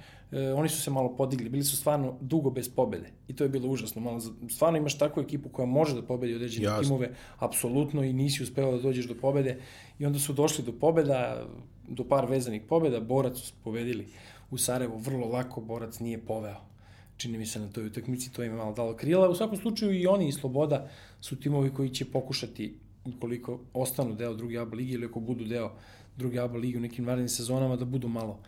oni su se malo podigli, bili su stvarno dugo bez pobede i to je bilo užasno. Malo, stvarno imaš takvu ekipu koja može da pobedi određene Jasno. timove, apsolutno i nisi uspeo da dođeš do pobede i onda su došli do pobeda, do par vezanih pobeda, Borac su pobedili u Sarajevu vrlo lako, Borac nije poveo čini mi se na toj utakmici, to im je malo dalo krila. U svakom slučaju i oni i Sloboda su timovi koji će pokušati, ukoliko ostanu deo druge ABA ligi ili ako budu deo druge ABA ligi u nekim narednim sezonama, da budu malo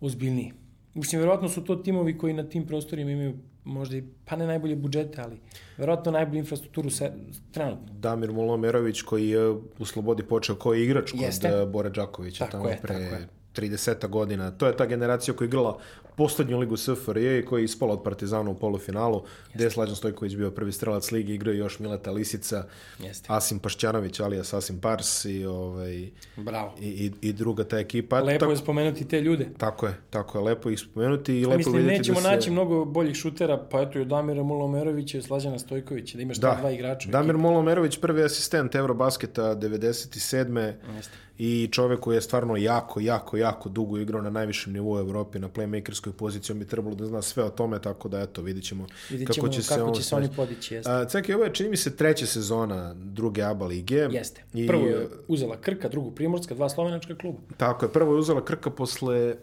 ozbiljniji. Mislim, verovatno su to timovi koji na tim prostorima imaju možda i, pa ne najbolje budžete, ali verovatno najbolju infrastrukturu se, trenutno. Damir Mulomerović koji je u Slobodi počeo kao igrač kod Jeste. Bore Đakovića Tako tamo je, pre tako je. 30 godina. To je ta generacija koja je igrala poslednju ligu SFRJ i koja je ispala od Partizana u polufinalu, gde je Slađan Stojković bio prvi strelac ligi, igrao još Mileta Lisica, Jeste. Asim Pašćanović, alias Asim Pars i, ovaj, Bravo. i, i, i druga ta ekipa. Lepo tako, je spomenuti te ljude. tako je, tako je, lepo ih spomenuti i lepo Mislim, vidjeti nećemo da se... naći mnogo boljih šutera, pa eto i Damira Mulomerovića i Slađana Stojkovića, da imaš ta dva igrača. Damir Molomerović, prvi asistent Eurobasketa 97. Jeste. I čovek koji je stvarno jako, jako, jako dugo igrao na najvišem nivou u Evropi na playmakerskoj poziciji, on bi trebalo da zna sve o tome, tako da eto, vidit ćemo, Vidjet ćemo kako će se, on će se oni podići. Jeste. A, Ceki, ovo je, čini mi se, treća sezona druge ABA lige. Jeste. I, Prvo je uzela Krka, drugu Primorska, dva slovenačka kluba. Tako je, prvo je uzela Krka posle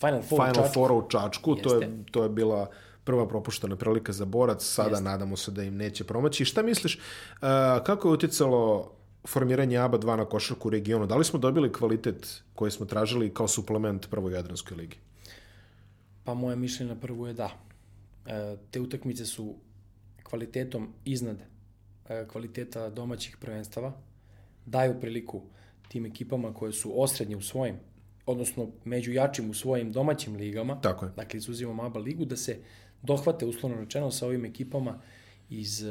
Final Four Final Čačku. Foura u Čačku, to je, to je bila prva propuštena prilika za borac, sada Jeste. nadamo se da im neće promaći. Šta misliš, a, kako je uticalo formiranje ABA 2 na košarku u regionu? Da li smo dobili kvalitet koji smo tražili kao suplement prvoj Jadranskoj ligi? Pa moje mišljenje na prvu je da. E, te utakmice su kvalitetom iznad e, kvaliteta domaćih prvenstava, daju priliku tim ekipama koje su osrednje u svojim, odnosno među jačim u svojim domaćim ligama, Tako je. dakle izuzimamo ABA ligu, da se dohvate uslovno rečeno sa ovim ekipama iz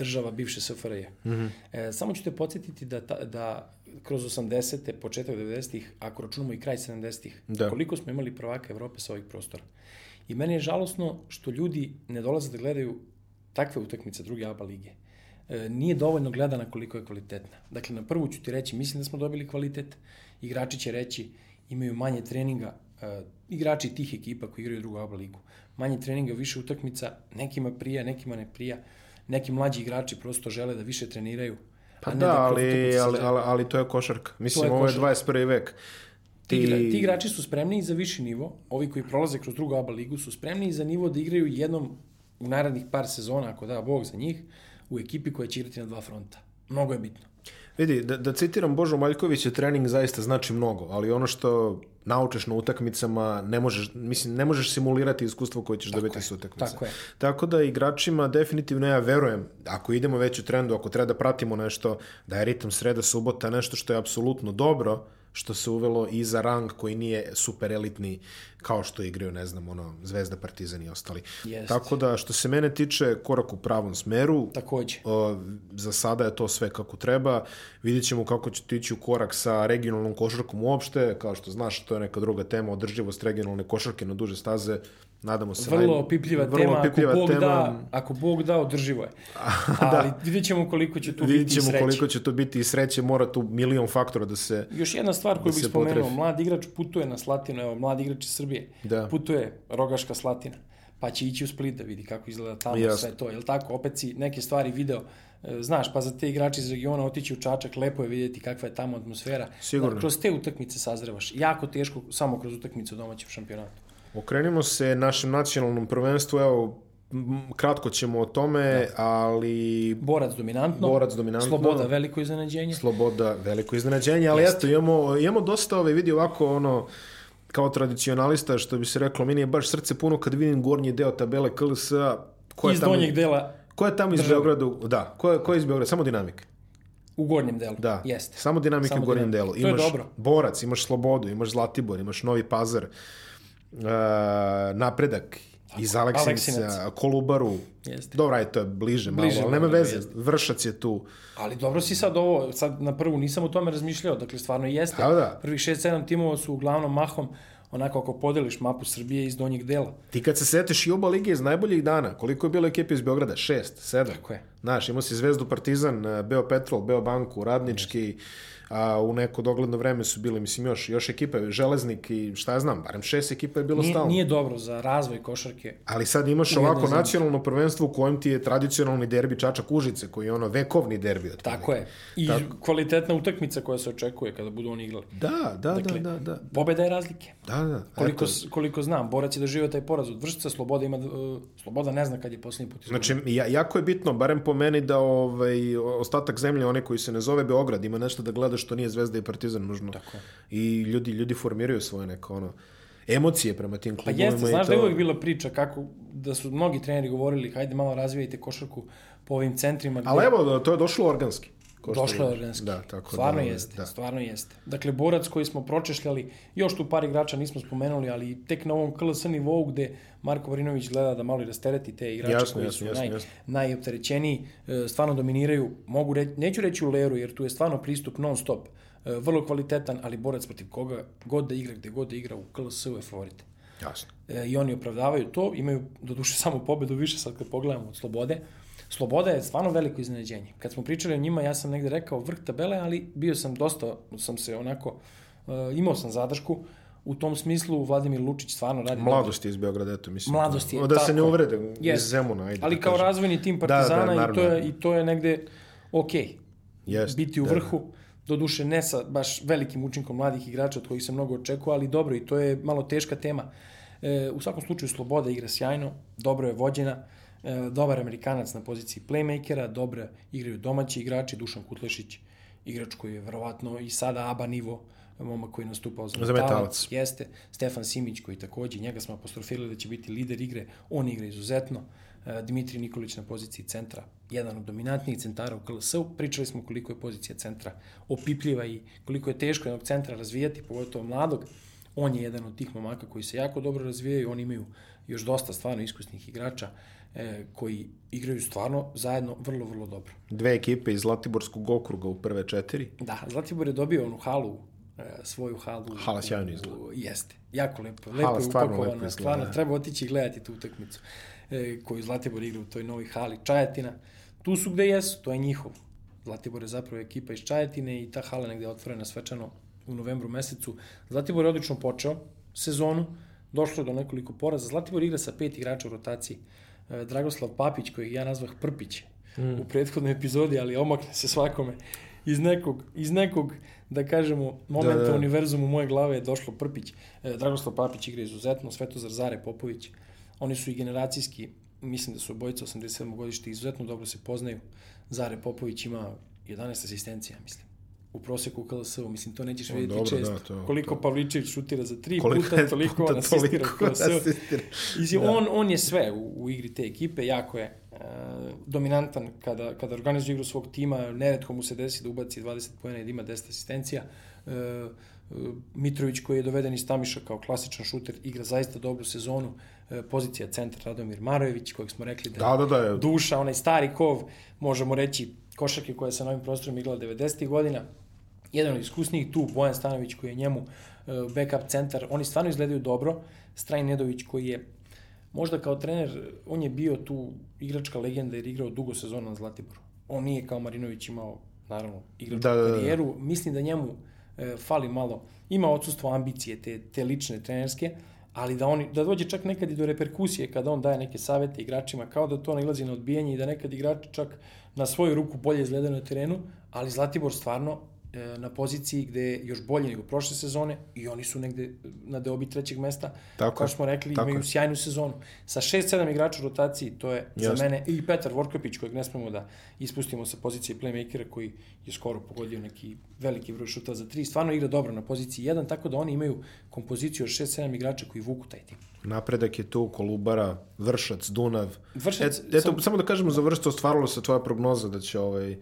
država bivše SFRJ. Mm -hmm. e, samo ću te podsjetiti da, ta, da kroz 80. početak 90-ih, ako računamo i kraj 70-ih, Da. koliko smo imali prvaka Evrope sa ovih prostora. I meni je žalosno što ljudi ne dolaze da gledaju takve utakmice druge ABA lige. E, nije dovoljno gledana koliko je kvalitetna. Dakle, na prvu ću ti reći, mislim da smo dobili kvalitet. Igrači će reći, imaju manje treninga, e, igrači tih ekipa koji igraju drugu ABA ligu. Manje treninga, više utakmica, nekima prija, nekima ne prija. Neki mlađi igrači prosto žele da više treniraju. Pa da, kroz ali, ali, ali, ali to je košarka. Mislim, To je ovo je košarka. 21. vek. Ti, igra, ti igrači su spremni za viši nivo, ovi koji prolaze kroz drugu ABA ligu su spremni za nivo da igraju jednom u narednih par sezona, ako da Bog za njih, u ekipi koja će igrati na dva fronta. Mnogo je bitno. Vidi, da, da citiram Božo Maljkovića, trening zaista znači mnogo, ali ono što naučiš na utakmicama, ne možeš, mislim, ne možeš simulirati iskustvo koje ćeš dobiti sa utakmice. tako je. Tako da igračima definitivno ja verujem, ako idemo već u trendu, ako treba da pratimo nešto, da je ritam sreda, subota, nešto što je apsolutno dobro, što se uvelo i za rang koji nije super elitni kao što igraju, ne znam, ono, Zvezda, Partizan i ostali. Jest. Tako da, što se mene tiče, korak u pravom smeru, Takođe. O, za sada je to sve kako treba. Vidjet ćemo kako će ići u korak sa regionalnom košarkom uopšte. Kao što znaš, to je neka druga tema, održivost regionalne košarke na duže staze. Nadamo se... Vrlo opipljiva vrlo tema, opipljiva ako Bog, tema. da, ako Bog da, održivo je. Ali vidjet ćemo koliko će tu Vidjet biti sreće. koliko će to biti i sreće. Mora tu milion faktora da se... Još jedna stvar koju Da bih spomenuo, potrefi. mlad igrač putuje na Slatinu, evo, mlad igrač iz Srbije, Da. putuje Rogaška Slatina, pa će ići u Split da vidi kako izgleda tamo Jasno. sve to, jel tako? Opet si neke stvari video, e, znaš, pa za te igrače iz regiona otići u Čačak, lepo je vidjeti kakva je tamo atmosfera. Sigurno. Da, kroz te utakmice sazrevaš. Jako teško samo kroz utakmicu u domaćem šampionatu. Okrenimo se našem nacionalnom prvenstvu. Evo, kratko ćemo o tome, ali Borac dominantno, Borac dominantno. Sloboda veliko iznenađenje. Sloboda, veliko iznenađenje, ali eto, imamo, imamo dosta ove, vidi ovako, ono, kao tradicionalista, što bi se reklo, meni je baš srce puno kad vidim gornji deo tabele KLS-a. Iz tamo, donjeg dela ko je tamo iz države. Beograda? Da, ko je, ko je iz Beograda? Samo dinamik. u gornjem delu. Da, Jeste. samo dinamike Samo u gornjem dinamika. delu. To je Imaš dobro. Borac, imaš Slobodu, imaš Zlatibor, imaš Novi Pazar, uh, Napredak, iz Aleksinca, Aleksinac. Kolubaru. Jeste. Dobro, aj, to je bliže, malo, Bliže ali nema malo, veze. jeste. Vršac je tu. Ali dobro si sad ovo, sad na prvu nisam o tome razmišljao, dakle stvarno jeste. Da, da. Prvih 6-7 timova su uglavnom mahom, onako ako podeliš mapu Srbije iz donjeg dela. Ti kad se setiš i oba lige iz najboljih dana, koliko je bilo ekipe iz Beograda? Šest, sedam. Tako je. Znaš, imao si Zvezdu Partizan, eh, Beo Petrol, Beo Banku, Radnički, a u neko dogledno vreme su bili, mislim, još, još ekipe, Železnik i šta ja znam, barem šest ekipa je bilo Nije, stalno. nije dobro za razvoj košarke. Ali sad imaš ovako zemlji. nacionalno prvenstvo u kojem ti je tradicionalni derbi Čačak Užice, koji je ono vekovni derbi. otprilike. Tako je. I kvalitetna utakmica koja se očekuje kada budu oni igrali. Da, da, da, da, da. Pobeda je razlike. Da, da. Koliko, Eto. koliko znam, Borac je doživio taj poraz od Vršca, Sloboda ima, uh, Sloboda ne zna kad je posljednji put izgubio. Znači, ja, jako je bitno, barem po meni, da ovaj, ostatak zemlje, onaj koji se ne zove Beograd, ima nešto da gleda što nije Zvezda i Partizan nužno. Tako. I ljudi, ljudi formiraju svoje neko, ono, emocije prema tim Pa klubovima. jeste, i znaš to... da je uvek bila priča kako, da su mnogi treneri govorili, hajde malo razvijajte košarku po ovim centrima. Gde... Ali evo, to je došlo organski. Ko što Došlo je organski. Da, tako stvarno da, jeste, Da. stvarno jeste. Dakle, borac koji smo pročešljali, još tu par igrača nismo spomenuli, ali tek na ovom KLS nivou gde Marko Varinović gleda da malo i rastereti te igrače Jasno, koji jasno, su jasno, naj, jasno. najopterećeniji, e, stvarno dominiraju, mogu reći, neću reći u leru, jer tu je stvarno pristup non stop, e, vrlo kvalitetan, ali borac protiv koga god da igra, gde god da igra, u KLS-u je favorit. Jasno. E, i oni opravdavaju to, imaju do duše samo pobedu više sad kad pogledamo od Slobode. Sloboda je stvarno veliko iznenađenje. Kad smo pričali o njima, ja sam negde rekao vrh tabele, ali bio sam dosta, sam se onako, uh, imao sam zadršku. U tom smislu Vladimir Lučić stvarno radi. Mladost je iz Beograda, eto, mislim. Mladost je, Da se tako ne je. uvrede iz Jest. Zemuna, ajde. Ali da kao kažem. razvojni tim Da, da, Partizana i, to je, i to je negde okej. Jest, biti u da. vrhu, do duše ne sa baš velikim učinkom mladih igrača od kojih se mnogo očekuje, ali dobro i to je malo teška tema. E, u svakom slučaju Sloboda igra sjajno, dobro je vođena, e, dobar Amerikanac na poziciji playmakera, dobro igraju domaći igrači, Dušan Kutlešić, igrač koji je verovatno i sada ABA nivo, momak koji je nastupao za, Za Metalac. Jeste, Stefan Simić koji takođe, njega smo apostrofirali da će biti lider igre, on igra izuzetno. E, Dimitrij Nikolić na poziciji centra, jedan od dominantnijih centara u KLS-u. Pričali smo koliko je pozicija centra opipljiva i koliko je teško jednog centra razvijati, pogotovo mladog. On je jedan od tih momaka koji se jako dobro razvijaju, oni imaju još dosta stvarno iskusnih igrača e, koji igraju stvarno zajedno vrlo, vrlo dobro. Dve ekipe iz Zlatiborskog okruga u prve četiri. Da, Zlatibor je dobio onu halu, e, svoju halu. Hala sjajno izgleda. Jeste, jako lepo. Hala Lepo je stvarno upakovana, lepo izgleda, stvarno, da. treba otići i gledati tu utakmicu e, koju Zlatibor igra u toj novoj hali Čajetina. Tu su gde jesu, to je njihov. Zlatibor je zapravo ekipa iz Čajetine i ta hala negde je otvorena svečano u novembru mesecu. Zlatibor je odlično počeo sezonu, došlo je do nekoliko poraza. Zlatibor igra sa pet igrača u rotaciji. E, Dragoslav Papić, kojeg ja nazvah Prpić mm. u prethodnoj epizodi, ali omakne se svakome iz nekog, iz nekog da kažemo, momenta Da, da, da. da. univerzumu moje glave je došlo Prpić. E, Dragoslav Papić igra izuzetno, Svetozar Zare Popović. Oni su i generacijski, mislim da su obojica 87. godište, izuzetno dobro se poznaju. Zare Popović ima 11 asistencija, mislim. U proseku KLS-u, mislim, to nećeš vidjeti dobro, često. da, to- koliko to- Pavličević šutira za tri Koliko puta, toliko puta on asistira u toliko KLS-u. asistira. Mislim, Da. on, on je sve u, u igri te ekipe, jako je e, dominantan kada, kada organizuje igru svog tima, neretko mu se desi da ubaci 20 pojena i da ima 10 asistencija. E, e, Mitrović koji je doveden iz Tamiša kao klasičan šuter, igra zaista dobru sezonu. E, pozicija centar Radomir Marojević, kojeg smo rekli da, Da, da, da, je- duša, onaj stari kov, možemo reći košarke koja se na ovim prostorima igrala 90. godina. Jedan od iskusnijih tu, Bojan Stanović koji je njemu e, backup centar, oni stvarno izgledaju dobro. Strajn Nedović koji je možda kao trener, on je bio tu igračka legenda jer je igrao dugo sezona na Zlatiboru. On nije kao Marinović imao, naravno, igračku Da, da, da. karijeru. Mislim da njemu e, fali malo, ima odsustvo ambicije te, te lične trenerske, ali da, oni, da dođe čak nekad i do reperkusije kada on daje neke savete igračima, kao da to nailazi na odbijanje i da nekad igrači čak na svoju ruku bolje izgledaju na terenu, ali Zlatibor stvarno na poziciji gde je još bolje nego prošle sezone i oni su negde na deobi trećeg mesta. Tako Kao smo rekli, tako imaju sjajnu sezonu. Sa 6-7 igrača u rotaciji, to je za Jasno. mene i Petar Vorkapić, kojeg ne smemo da ispustimo sa pozicije playmakera, koji je skoro pogodio neki veliki broj šuta za tri. Stvarno igra dobro na poziciji 1, tako da oni imaju kompoziciju od 6-7 igrača koji vuku taj tim. Napredak je tu, Kolubara, Vršac, Dunav. Vršac, Et, eto, sam- samo da kažemo za Vršac, ostvarilo se tvoja prognoza da će ovaj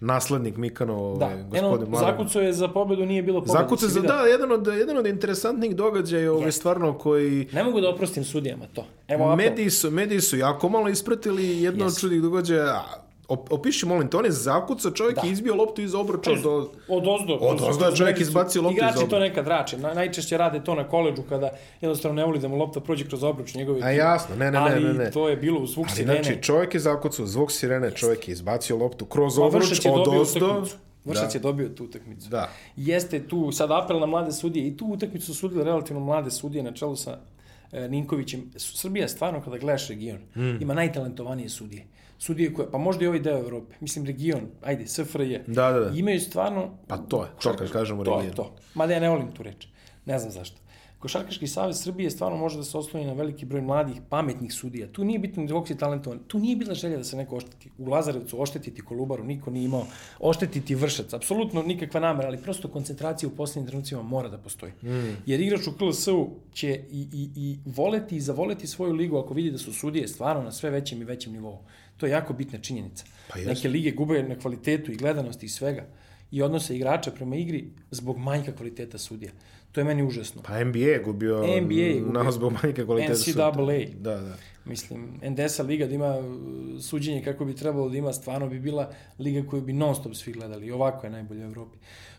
naslednik Mikanov, Da, ovaj, gospodin Mladen. zakucao je za pobedu, nije bilo pobede. Zakuca si za, da, jedan od, jedan od interesantnih događaja, ovaj, stvarno koji... Ne mogu da oprostim sudijama to. Evo Mediji su, mediji su jako malo ispratili jedno od čudih događaja. Opiši, molim te, on je zakucao, čovjek Da. je izbio loptu iz obruča do... Od ozdo. Od ozdo je čovjek izbacio loptu iz Igrači to obruča. nekad rače. Na, najčešće rade to na koleđu kada jednostavno ne voli da mu lopta prođe kroz obruč njegove A jasno, ne, ne, ne, Ali ne, ne. to je bilo u zvuk Ali sirene. znači, čovjek je zakucao zvuk sirene, čovjek je izbacio loptu kroz Pa obruč, od ozdo. utakmicu. Vršac Da. je dobio tu utakmicu. Da. Jeste tu, sad apel na mlade sudije, i tu utakmicu su sudile relativno mlade sudije na čelu sa e, Ninkovićem. Srbija stvarno, kada gledaš region, Hmm. ima najtalentovanije sudije. Sudije koje, pa možda i ovaj deo Evrope, mislim region, ajde, SFRJ, Da, da, da. imaju stvarno... Pa to je, to kad kažemo to je region. to. Mada ja ne volim tu reč, ne znam zašto. Košarkaški savez Srbije stvarno može da se osloni na veliki broj mladih, pametnih sudija. Tu nije bitno dok si talentovan. Tu nije bila želja da se neko ošteti. U Lazarevcu oštetiti Kolubaru, niko nije imao. Oštetiti Vršac, apsolutno nikakva namera, ali prosto koncentracija u poslednjim trenucima mora da postoji. Mm. Jer igrač u KLS-u će i, i, i voleti i zavoleti svoju ligu ako vidi da su sudije stvarno na sve većem i većem nivou. To je jako bitna činjenica. Pa jeste. Neke lige gube na kvalitetu i gledanosti i svega i odnose igrača prema igri zbog manjka kvaliteta sudija. To je meni užasno. Pa NBA je gubio NBA je gubio. na zbog manjke kvaliteta. NCAA. Da, da. Mislim, NDS-a liga da ima uh, suđenje kako bi trebalo da ima, stvarno bi bila liga koju bi non stop svi gledali. I ovako je najbolje u Evropi.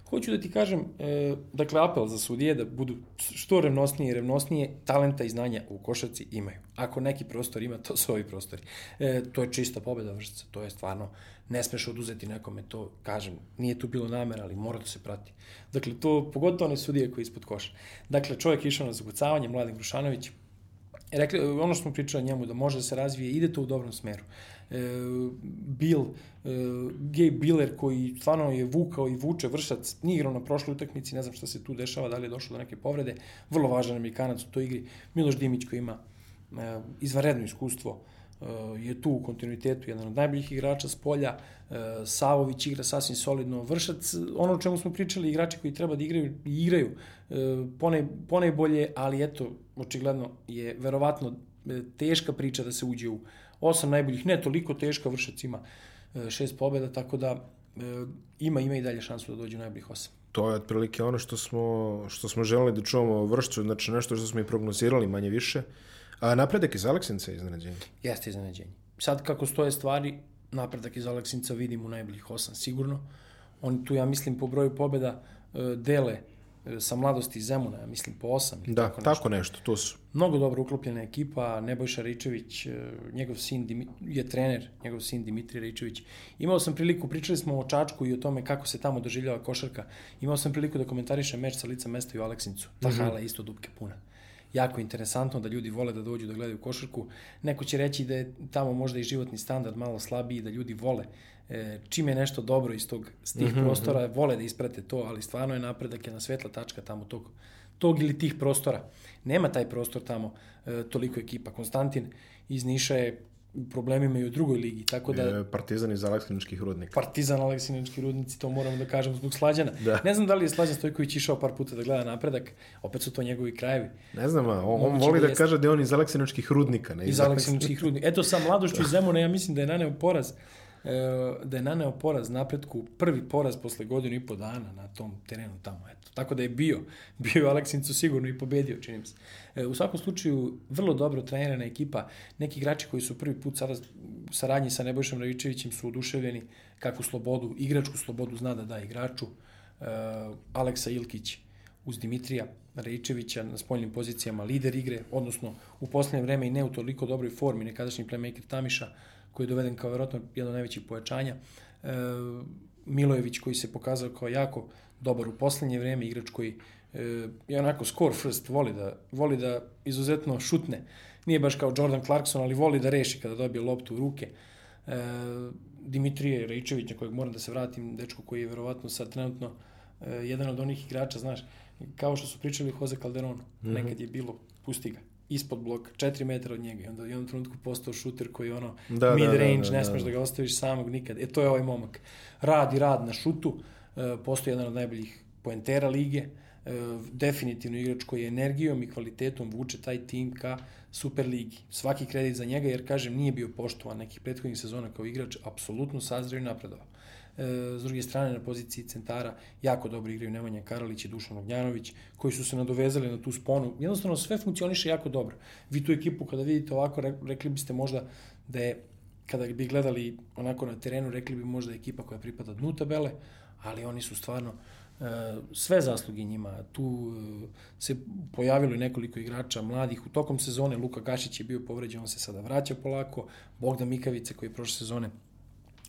Hoću da ti kažem, e, dakle, apel za sudije da budu što revnosnije i revnosnije, talenta i znanja u košarci imaju. Ako neki prostor ima, to su ovi prostori. E, to je čista pobeda vršca, to je stvarno, ne smeš oduzeti nekome to, kažem, nije tu bilo namera, ali mora da se prati. Dakle, to, pogotovo one sudije koji je ispod koša. Dakle, čovjek je išao na zakucavanje, Mladen Grušanović, rekli, ono što smo pričali njemu, da može da se razvije, ide to u dobrom smeru. E, Bill, e, Gabe Biller, koji stvarno je vukao i vuče vršac, nije igrao na prošloj utakmici, ne znam šta se tu dešava, da li je došlo do neke povrede, vrlo važan Amerikanac u toj igri, Miloš Dimić koji ima e, izvanredno iskustvo, e, je tu u kontinuitetu jedan od najboljih igrača s polja, Savović igra sasvim solidno, Vršac, ono o čemu smo pričali, igrači koji treba da igraju, igraju pone, pone bolje, ali eto, očigledno je verovatno teška priča da se uđe u osam najboljih, ne toliko teška, Vršac ima e, šest pobjeda, tako da e, ima, ima i dalje šansu da dođe u najboljih osam. To je otprilike ono što smo, što smo želeli da čuvamo o vršću, znači nešto što smo i prognozirali manje više. A napredak iz Aleksinca je iznenađenje. Jeste iznenađenje. Sad kako stoje stvari, napredak iz Aleksinca vidim u najboljih osam sigurno. Oni tu, ja mislim, po broju pobjeda e, dele sa mladosti iz Zemuna, ja mislim po osam. Da, tako tako nešto. nešto, to su. Mnogo dobro uklopljena ekipa, Nebojša Ričević, e, njegov sin Dimi, je trener, njegov sin Dimitrij Ričević. Imao sam priliku, pričali smo o Čačku i o tome kako se tamo doživljava košarka. Imao sam priliku da komentarišem meč sa lica mesta i u Aleksincu. Ta hala je isto dubke puna. Jako interesantno da ljudi vole da dođu da gledaju košarku. Neko će reći da je tamo možda i životni standard malo slabiji, da ljudi vole e, čim je nešto dobro iz tog, s tih prostora, vole da isprate to, ali stvarno je napredak jedna svetla tačka tamo tog, tog ili tih prostora. Nema taj prostor tamo e, toliko ekipa. Konstantin iz Niša je u problemima i u drugoj ligi, tako da... E, Partizan iz Aleksiničkih rudnika. Partizan, Aleksinički rudnici, to moramo da kažem zbog Slađana. Da. Ne znam da li je Slađan Stojković išao par puta da gleda napredak, opet su to njegovi krajevi. Ne znam, a on, on voli da da jeste. kaže da je on iz Aleksiničkih rudnika. Ne Iz Aleksiničkih rudnika. Eto, sa mladošću iz Zemuna, ja mislim da je naneo poraz da je naneo poraz napretku, prvi poraz posle godinu i po dana na tom terenu tamo. Eto. Tako da je bio, bio je Aleksincu sigurno i pobedio, čini mi se. E, u svakom slučaju, vrlo dobro trenirana ekipa. Neki igrači koji su prvi put sada u saradnji sa Nebojšom Ravičevićem su oduševljeni kakvu slobodu, igračku slobodu zna da da igraču. E, Aleksa Ilkić uz Dimitrija Rajičevića na spoljnim pozicijama lider igre, odnosno u poslednje vreme i ne u toliko dobroj formi, nekadašnji playmaker Tamiša, koji je doveden kao verovatno jedno od najvećih pojačanja. E, Milojević koji se pokazao kao jako dobar u poslednje vreme, igrač koji e, je onako score first, voli da, voli da izuzetno šutne. Nije baš kao Jordan Clarkson, ali voli da reši kada dobije loptu u ruke. E, Dimitrije Rajičević, na kojeg moram da se vratim, dečko koji je verovatno sad trenutno e, jedan od onih igrača, znaš, kao što su pričali Jose Calderonu, mm -hmm. nekad je bilo, pusti ga, ispod bloka, 4 metra od njega i onda u jednom trenutku postao šuter koji je ono Da, da, mid da, range, da, ne da, smeš da. da ga ostaviš samog nikad. E to je ovaj momak. Rad i rad na šutu, e, postoji jedan od najboljih poentera lige, e, definitivno igrač koji je energijom i kvalitetom vuče taj tim ka Super ligi. Svaki kredit za njega, jer kažem, nije bio poštovan nekih prethodnih sezona kao igrač, apsolutno sazreo i napredovao. E, s druge strane, na poziciji centara jako dobro igraju Nemanja Karalić i Dušan Ognjanović, koji su se nadovezali na tu sponu. Jednostavno, sve funkcioniše jako dobro. Vi tu ekipu, kada vidite ovako, re- rekli biste možda da je, kada bi gledali onako na terenu, rekli bi možda ekipa koja pripada dnu tabele, ali oni su stvarno e, sve zasluge njima. Tu e, se pojavilo i nekoliko igrača mladih. U tokom sezone Luka Gašić je bio povređen, on se sada vraća polako. Bogdan Mikavice koji je prošle sezone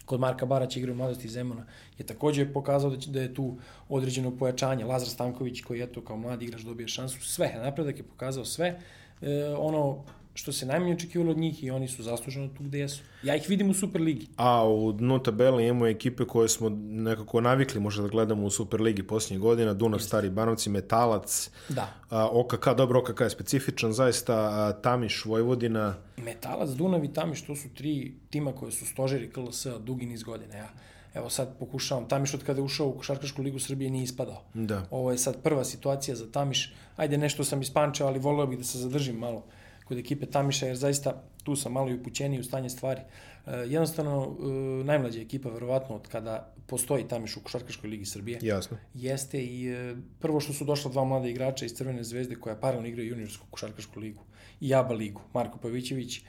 kod Marka Barać igra u mladosti Zemuna je takođe pokazao da, će, da je tu određeno pojačanje. Lazar Stanković koji eto kao mladi igrač dobije šansu. Sve, napredak je pokazao sve. E, ono što se najmanje očekivalo od njih i oni su zasluženo tu gde jesu. Ja ih vidim u Superligi. A u dnu tabele imamo ekipe koje smo nekako navikli možda da gledamo u Superligi posljednjih godina, Dunav, Stari Banovci, Metalac, Da. a, OKK, dobro, OKK je specifičan, zaista a, Tamiš, Vojvodina, Metalac, Dunav i Tamiš, to su tri tima koje su stožeri KLS dugi niz godina. Ja, evo sad pokušavam, Tamiš od kada je ušao u Košarkašku ligu Srbije nije ispadao. Da. Ovo je sad prva situacija za Tamiš. Ajde, nešto sam ispančao, ali voleo bih da se zadržim malo kod ekipe Tamiša, jer zaista tu sam malo i upućeniji u stanje stvari. E, jednostavno, e, najmlađa ekipa, verovatno, od kada postoji Tamiš u Košarkaškoj ligi Srbije, jasno. jeste i e, prvo što su došla dva mlada igrača iz Crvene zvezde koja paralelno igraju juniorsku košarkašku ligu i ABA ligu, Marko Pavićević e,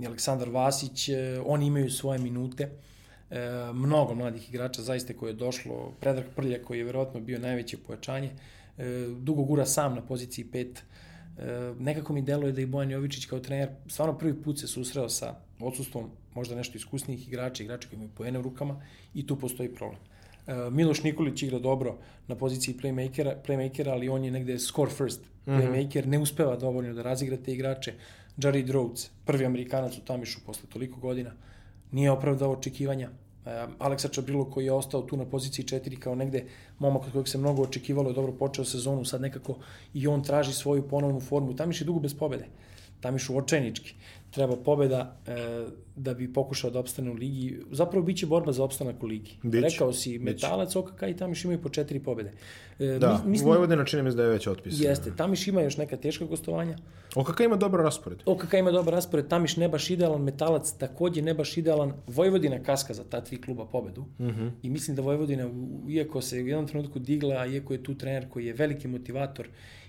i Aleksandar Vasić, e, oni imaju svoje minute, e, mnogo mladih igrača zaista koje je došlo, Predrag Prlja koji je verovatno bio najveće pojačanje, e, dugo gura sam na poziciji 5, e, nekako mi deluje da i Bojan Jovičić kao trener stvarno prvi put se susreo sa odsustvom možda nešto iskusnijih igrača, igrača koji imaju poene u rukama i tu postoji problem. E, Miloš Nikolić igra dobro na poziciji playmakera, playmakera ali on je negde score first playmaker, mm -hmm. ne uspeva dovoljno da razigra te igrače. Jared Rhodes, prvi Amerikanac u Tamišu posle toliko godina, nije opravdao očekivanja. Aleksa Čabrilo koji je ostao tu na poziciji 4 kao negde momak od kojeg se mnogo očekivalo je dobro počeo sezonu, sad nekako i on traži svoju ponovnu formu. Tamiš je dugo bez pobede. Tamiš u očajnički. Treba pobeda e, da bi pokušao da opstane u ligi. Zapravo biće borba za opstanak u ligi. Biće, Rekao si, Metalac, OKK i Tamiš imaju po četiri pobede. E, Da, mi- mislim... Vojvodina čini mi da je već otpisana. Jeste, Tamiš ima još neka teška gostovanja. OKK ima dobar raspored. OKK ima dobar raspored, Tamiš ne baš idealan, Metalac takođe ne baš idealan, Vojvodina kaska za ta tri kluba pobedu. Mm -hmm. I mislim da Vojvodina, iako se u jednom trenutku digla, iako je tu trener koji je veliki motivator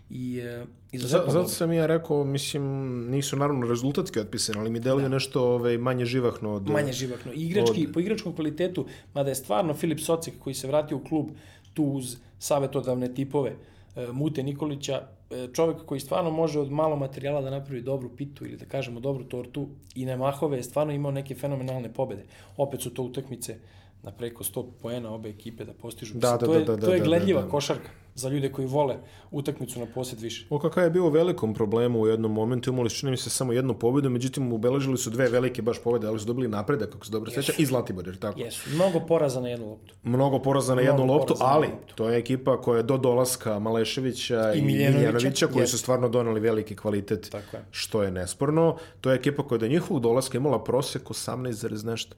i e, izuzetno Zato dobar. sam ja rekao, mislim, nisu naravno rezultatski otpisani, ali mi deluje da. nešto ovaj, manje živahno od... manje živahno. I igrački, od... po igračkom kvalitetu, mada je stvarno Filip Socek koji se vratio u klub tu uz savetodavne tipove e, Mute Nikolića, e, čovek koji stvarno može od malo materijala da napravi dobru pitu ili da kažemo dobru tortu i na mahove je stvarno imao neke fenomenalne pobede. Opet su to utakmice na preko 100 poena obe ekipe da postižu. Da, da, to da, je, da, to je da, gledljiva da, da. košarka za ljude koji vole utakmicu na posjed više. OKK je bio u velikom problemu u jednom momentu, imali su čini mi se samo jednu pobedu, međutim ubeležili su dve velike baš pobede, ali su dobili napredak, kako se dobro seća, i Zlatibor, jer tako? Jesu, mnogo poraza na jednu loptu. Mnogo poraza na jednu Mnogo loptu, ali loptu. to je ekipa koja je do dolaska Maleševića i, Miljanovića, Miljanovića, koji su stvarno doneli veliki kvalitet, Tako je. što je nesporno. To je ekipa koja je do njihovog dolaska imala prosek 18, nešto.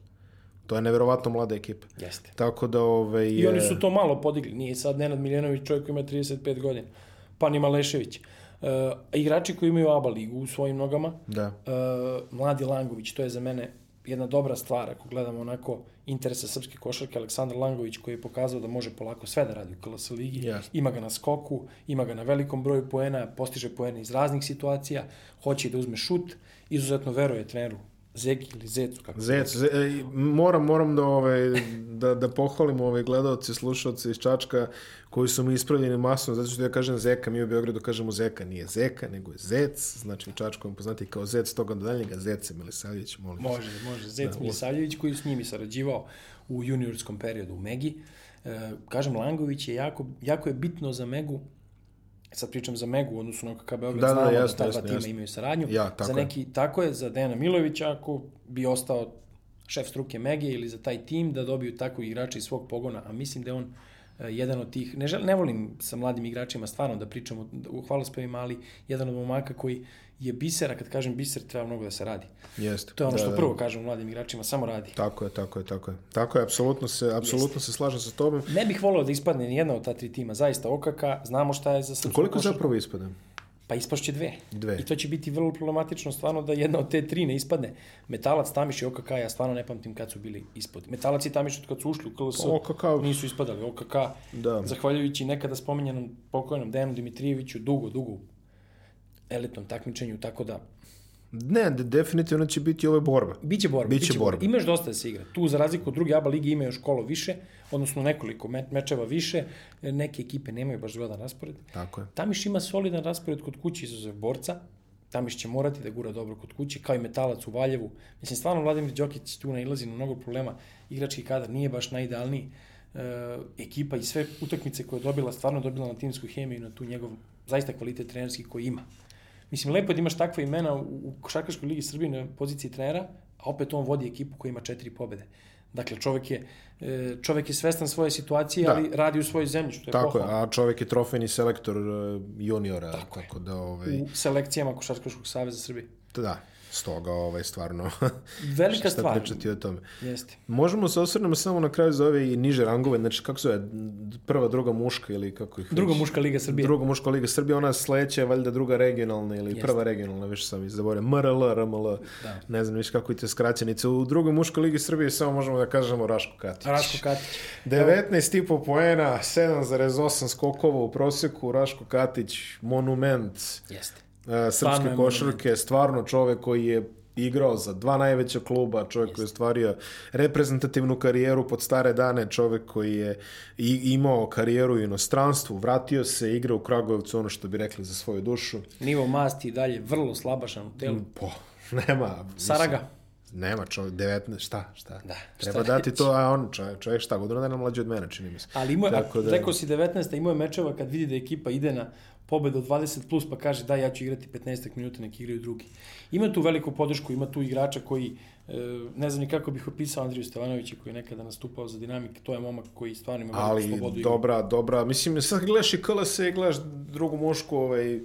To je neverovatno mlada ekipa. Jeste. Tako da, ovaj, I oni su to malo podigli. Nije sad Nenad Miljanović čovjek koji ima 35 godina. Pa ni Malešević. Uh, igrači koji imaju ABA ligu u svojim nogama. Da. Uh, Mladi Langović, to je za mene jedna dobra stvar ako gledamo onako interesa srpske košarke. Aleksandar Langović koji je pokazao da može polako sve da radi u KLS ligi. Jasno. Ima ga na skoku, ima ga na velikom broju poena, postiže poene iz raznih situacija, hoće da uzme šut, izuzetno veruje treneru Zeki ili Zecu, kako Zec, ze, e, moram, moram da, ovaj, da, da pohvalim ove gledalce, slušalce iz Čačka koji su mi ispravljeni masno, zato što ja kažem Zeka, mi u Beogradu kažemo Zeka, nije Zeka, nego je Zec, znači u Čačku vam poznati kao Zec, toga do daljnjega Zece Milisavljević, molim. Može, može. Zec Milisavljević koji s njimi sarađivao u juniorskom periodu u Megi. E, kažem, Langović je jako, jako je bitno za Megu, sad pričam za Megu, u odnosu na OKK Beograd, Da, da, znamo da, jasno, ta dva tima jasno. imaju saradnju. Ja, tako za je. neki, tako je, za Dejana Milovića, ako bi ostao šef struke Mege ili za taj tim, da dobiju takvog igrača iz svog pogona, a mislim da je on jedan od tih, ne, žel, ne volim sa mladim igračima stvarno da pričam u, u hvalospevima, ali jedan od momaka koji je bisera, kad kažem biser, treba mnogo da se radi. Jeste. To je ono Da, što da. prvo kažem mladim igračima, samo radi. Tako je, tako je, tako je. Tako je, apsolutno se, apsolutno se slažem sa tobom. Ne bih volio da ispadne ni jedna od ta tri tima, zaista OKK, znamo šta je za srpsku Koliko košarku. zapravo ispada? Pa ispašće dve. Dve. I to će biti vrlo problematično stvarno da jedna od te tri ne ispadne. Metalac, Tamiš i OKK, ja stvarno ne pamtim kad su bili ispod. Metalac i Tamiš od kad su ušli u KLS OKK. nisu ispadali. OKK, Da. zahvaljujući nekada spomenjenom pokojnom Dejanu Dimitrijeviću, dugo, dugo elitnom takmičenju, tako da Ne, de, definitivno će biti ove borba. Biće borba. Biće borba. Ima još dosta da se igra. Tu, za razliku od druge ABA lige, ima još kolo više, odnosno nekoliko me mečeva više. Neke ekipe nemaju baš zgodan raspored. Tako je. Tamiš ima solidan raspored kod kuće izuzev borca. Tamiš će morati da gura dobro kod kuće, kao i metalac u Valjevu. Mislim, stvarno Vladimir Đokić tu nailazi na mnogo problema. Igrački kadar nije baš najidealniji. E, ekipa i sve utakmice koje je dobila, stvarno dobila na timsku hemiju i na tu njegov zaista kvalitet trenerski koji ima. Mislim, lepo je da imaš takva imena u, Košarkaškoj ligi Srbije na poziciji trenera, a opet on vodi ekipu koja ima četiri pobede. Dakle, čovek je, e, čovek je svestan svoje situacije, Da. ali radi u svojoj zemlji, što je Tako je, pohvalno. a čovjek je trofejni selektor uh, juniora, tako, tako da, ovaj, U selekcijama Košarkaškog saveza Srbije. da, stoga, ovaj, stvarno, Velika stvar. pričati o tome. Jeste. Možemo se osvrnemo samo na kraju za ove i niže rangove, znači kako se zove, prva, druga muška ili kako ih Druga već- muška liga Srbije. Druga muška liga Srbije, ona sledeća je valjda druga regionalna ili prva regionalna, više sam izzaboravio, MRL, RML, Da. ne znam više kako i te skraćenice. U drugoj muškoj ligi Srbije samo možemo da kažemo Raško Katić. Raško Katić. 19,5 poena, 7,8 skokova u prosjeku, Raško Katić, monument Jeste. E, srpske je košarke, stvarno čovek koji je igrao za dva najveća kluba, čovjek koji je stvario reprezentativnu karijeru pod stare dane, čovjek koji je i, imao karijeru u inostranstvu, vratio se, igrao u Kragujevcu, ono što bi rekli za svoju dušu. Nivo masti i dalje vrlo slabašan u telu. Po, nema. mislim, Saraga. Nema čovjek, 19, šta, šta? Da, Treba šta dati to, a on čovjek, čovjek šta, godinu dana mlađi od mene, čini mi se. Ali imao, Tako da... rekao si 19. imao je mečeva kad vidi da ekipa ide na pobedu od 20 plus pa kaže da ja ću igrati 15 minuta neki igraju drugi. Ima tu veliku podršku, ima tu igrača koji e, ne znam ni kako bih opisao Andriju Stevanovića koji je nekada nastupao za Dinamik, to je momak koji stvarno ima veliku Ali slobodu. igre. dobra, dobra, mislim, sad gledaš i KLS i gledaš drugu mušku, ovaj,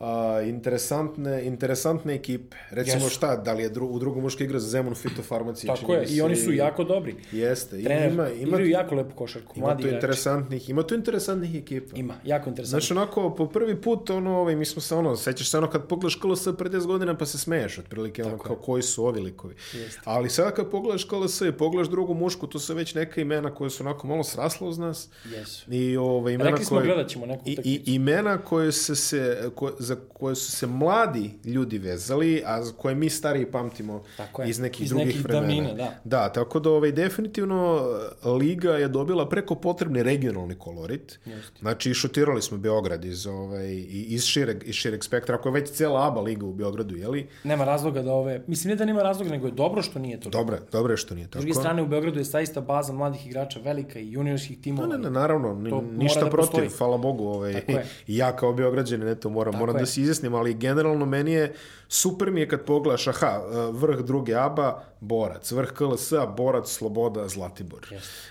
a, interesantne, interesantne ekipe. Recimo Jesu. šta, da li je dru, u drugu muška igra za Zemun fitofarmaciji? Tako je, i oni su jako dobri. Jeste, Trener, ima, ima, igraju jako lepu košarku, ima mladi tu interesantnih, ima tu interesantnih ekipa. Ima, jako interesantno. Znaš, onako, po prvi put, ono, ovaj, mi smo se, ono, sećaš se ono kad pogledaš KLS pre 10 godina pa se smeješ, otprilike, ono, kao koji su ovi likovi. Jeste. Ali sada kad pogledaš KLS i pogledaš drugu mušku, to su već neka imena koje su onako malo srasla uz nas. Jesu. I, ovaj, imena Rekli smo, koje, gledat ćemo neku i, i, imena koje se, se koje, za koje su se mladi ljudi vezali, a za koje mi stariji pamtimo Tako je. iz nekih Iz drugih nekih vremena. davnina, da. Da, tako da ovaj, definitivno e, Liga je dobila preko potrebni regionalni kolorit. Jeste. Znači, šutirali smo Beograd iz, ovaj, iz, šireg, iz šireg spektra, ako je već cijela ABA Liga u Beogradu, jeli? Nema razloga da ove... Mislim, ne da nema razloga, nego je dobro što nije to. Dobro, dobro je što nije S tako. druge strane, u Beogradu je zaista baza mladih igrača velika i juniorskih timova. Ne, ne, naravno, To mora ništa da protiv, postoji. hvala Bogu. Ovaj, ja kao Beograđanin, eto, moram, moram je. Da se izjasnim, ali generalno meni je, super mi je kad pogledaš, aha, vrh druge ABA, Borac, vrh KLS-a, Borac, Sloboda, Zlatibor.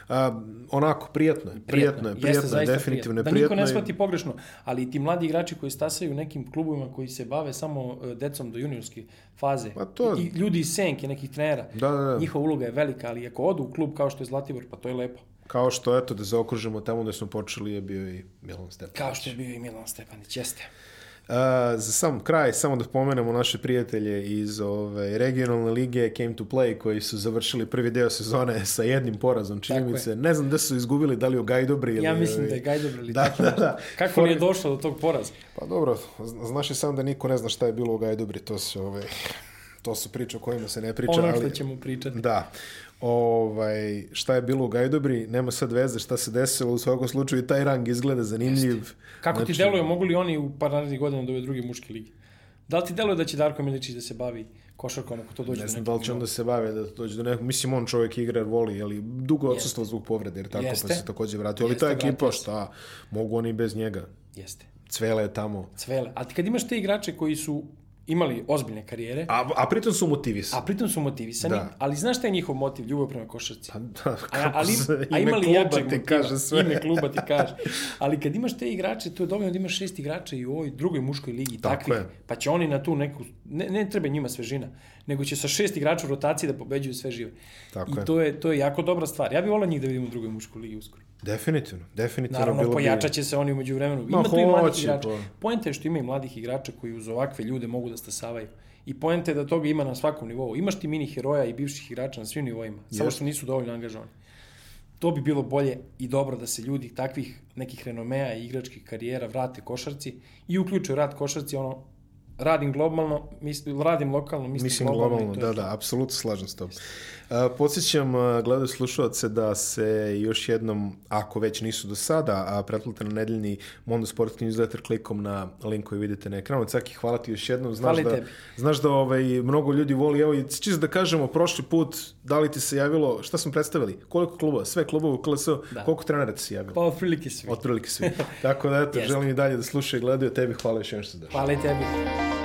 A, onako, prijatno je, prijatno je, prijatno je, definitivno je prijatno. Da niko ne shvati pogrešno, ali ti mladi igrači koji stasaju u nekim klubovima koji se bave samo e, decom do juniorske faze. Pa to- I ljudi iz senke, nekih trenera. Da, da, da. Njihova uloga je velika, ali ako odu u klub kao što je Zlatibor, pa to je lepo. Kao što, eto, da zaokružimo tamo gde smo počeli je bio i Milan Stepanić. Kao što je bio i Milan Stepanić, jeste. Uh, za sam kraj, samo da pomenemo naše prijatelje iz ove, regionalne lige Came to Play koji su završili prvi deo sezone sa jednim porazom, čini mi se. Ne znam gde su izgubili, da li u Gajdobri ili... Ja mislim da je Gajdobro ili Da, da, da. Kako li je došlo do tog poraza? Pa dobro, zna- znaš i sam da niko ne zna šta je bilo u Gajdobri, to su, ove, to su priče o kojima se ne priča. Ono ali... što ćemo pričati. Da. Ovaj, šta je bilo u Gajdobri, nema sad veze šta se desilo, u svakom slučaju i taj rang izgleda zanimljiv. Kako ti Znači- deluje, mogu li oni u par narednih godina da ove druge muške lige? Da li ti deluje da će Darko Miličić da se bavi košarkom ako to dođe Ne do znam nekog da li će onda se bave da dođe do nekog, mislim on čovjek igra voli, ali dugo odsustvo zbog povrede, jer tako Jeste. pa se takođe vratio. Ali Jeste, ta ekipa, šta, mogu oni bez njega. Jeste. Cvele je tamo. Cvele. A ti kad imaš te igrače koji su imali ozbiljne karijere, A, a pritom su motivisani. a pritom su motivisani, Da. ali znaš šta je njihov motiv? Ljubav prema košarci. Da, A, kako ali, se a ime ima li kluba jačeg ti motiva? kaže sve. Ime kluba ti kaže. Ali kad imaš te igrače, to je dovoljno da imaš šest igrača i u ovoj drugoj muškoj ligi Tako takvih, je. pa će oni na tu neku, ne, ne treba njima svežina, nego će sa šest igrača u rotaciji da pobeđuju sve žive. Tako I je. to je, to je jako dobra stvar. Ja bih volao njih da vidim u drugoj muškoj ligi uskoro. Definitivno, definitivno. Naravno, bilo bi- pojačat će se oni umeđu vremenu. Ma, Ima tu i mladih hoće, igrača. pa. Poenta je što ima i mladih igrača koji uz ovakve ljude mogu da stasavaju. I poenta je da toga ima na svakom nivou. Imaš ti mini heroja i bivših igrača na svim nivoima, samo Jeste. što nisu dovoljno angažovani. To bi bilo bolje i dobro da se ljudi takvih nekih renomea i igračkih karijera vrate košarci i uključuju rad košarci, ono, radim globalno, mislim, radim lokalno, mislim, Mislim globalno. globalno, da, da, apsolutno slažem s tobom. Podsjećam uh, gledaju slušalce da se još jednom, ako već nisu do sada, a pretplate na nedeljni Mondo Sport newsletter klikom na link koji vidite na ekranu. Caki, hvala ti još jednom. Znaš Hvala da, tebi. znaš da ovaj, mnogo ljudi voli, evo čisto da kažemo, prošli put, da li ti se javilo, šta smo predstavili? Koliko klubova? Sve klubova u KLS, Da. koliko trenera ti se javilo? Pa otprilike svi. Otprilike svi. Tako da, eto, želim i dalje da slušaju i gledaju. Tebi hvala još jednom što došao. Hvala i tebi.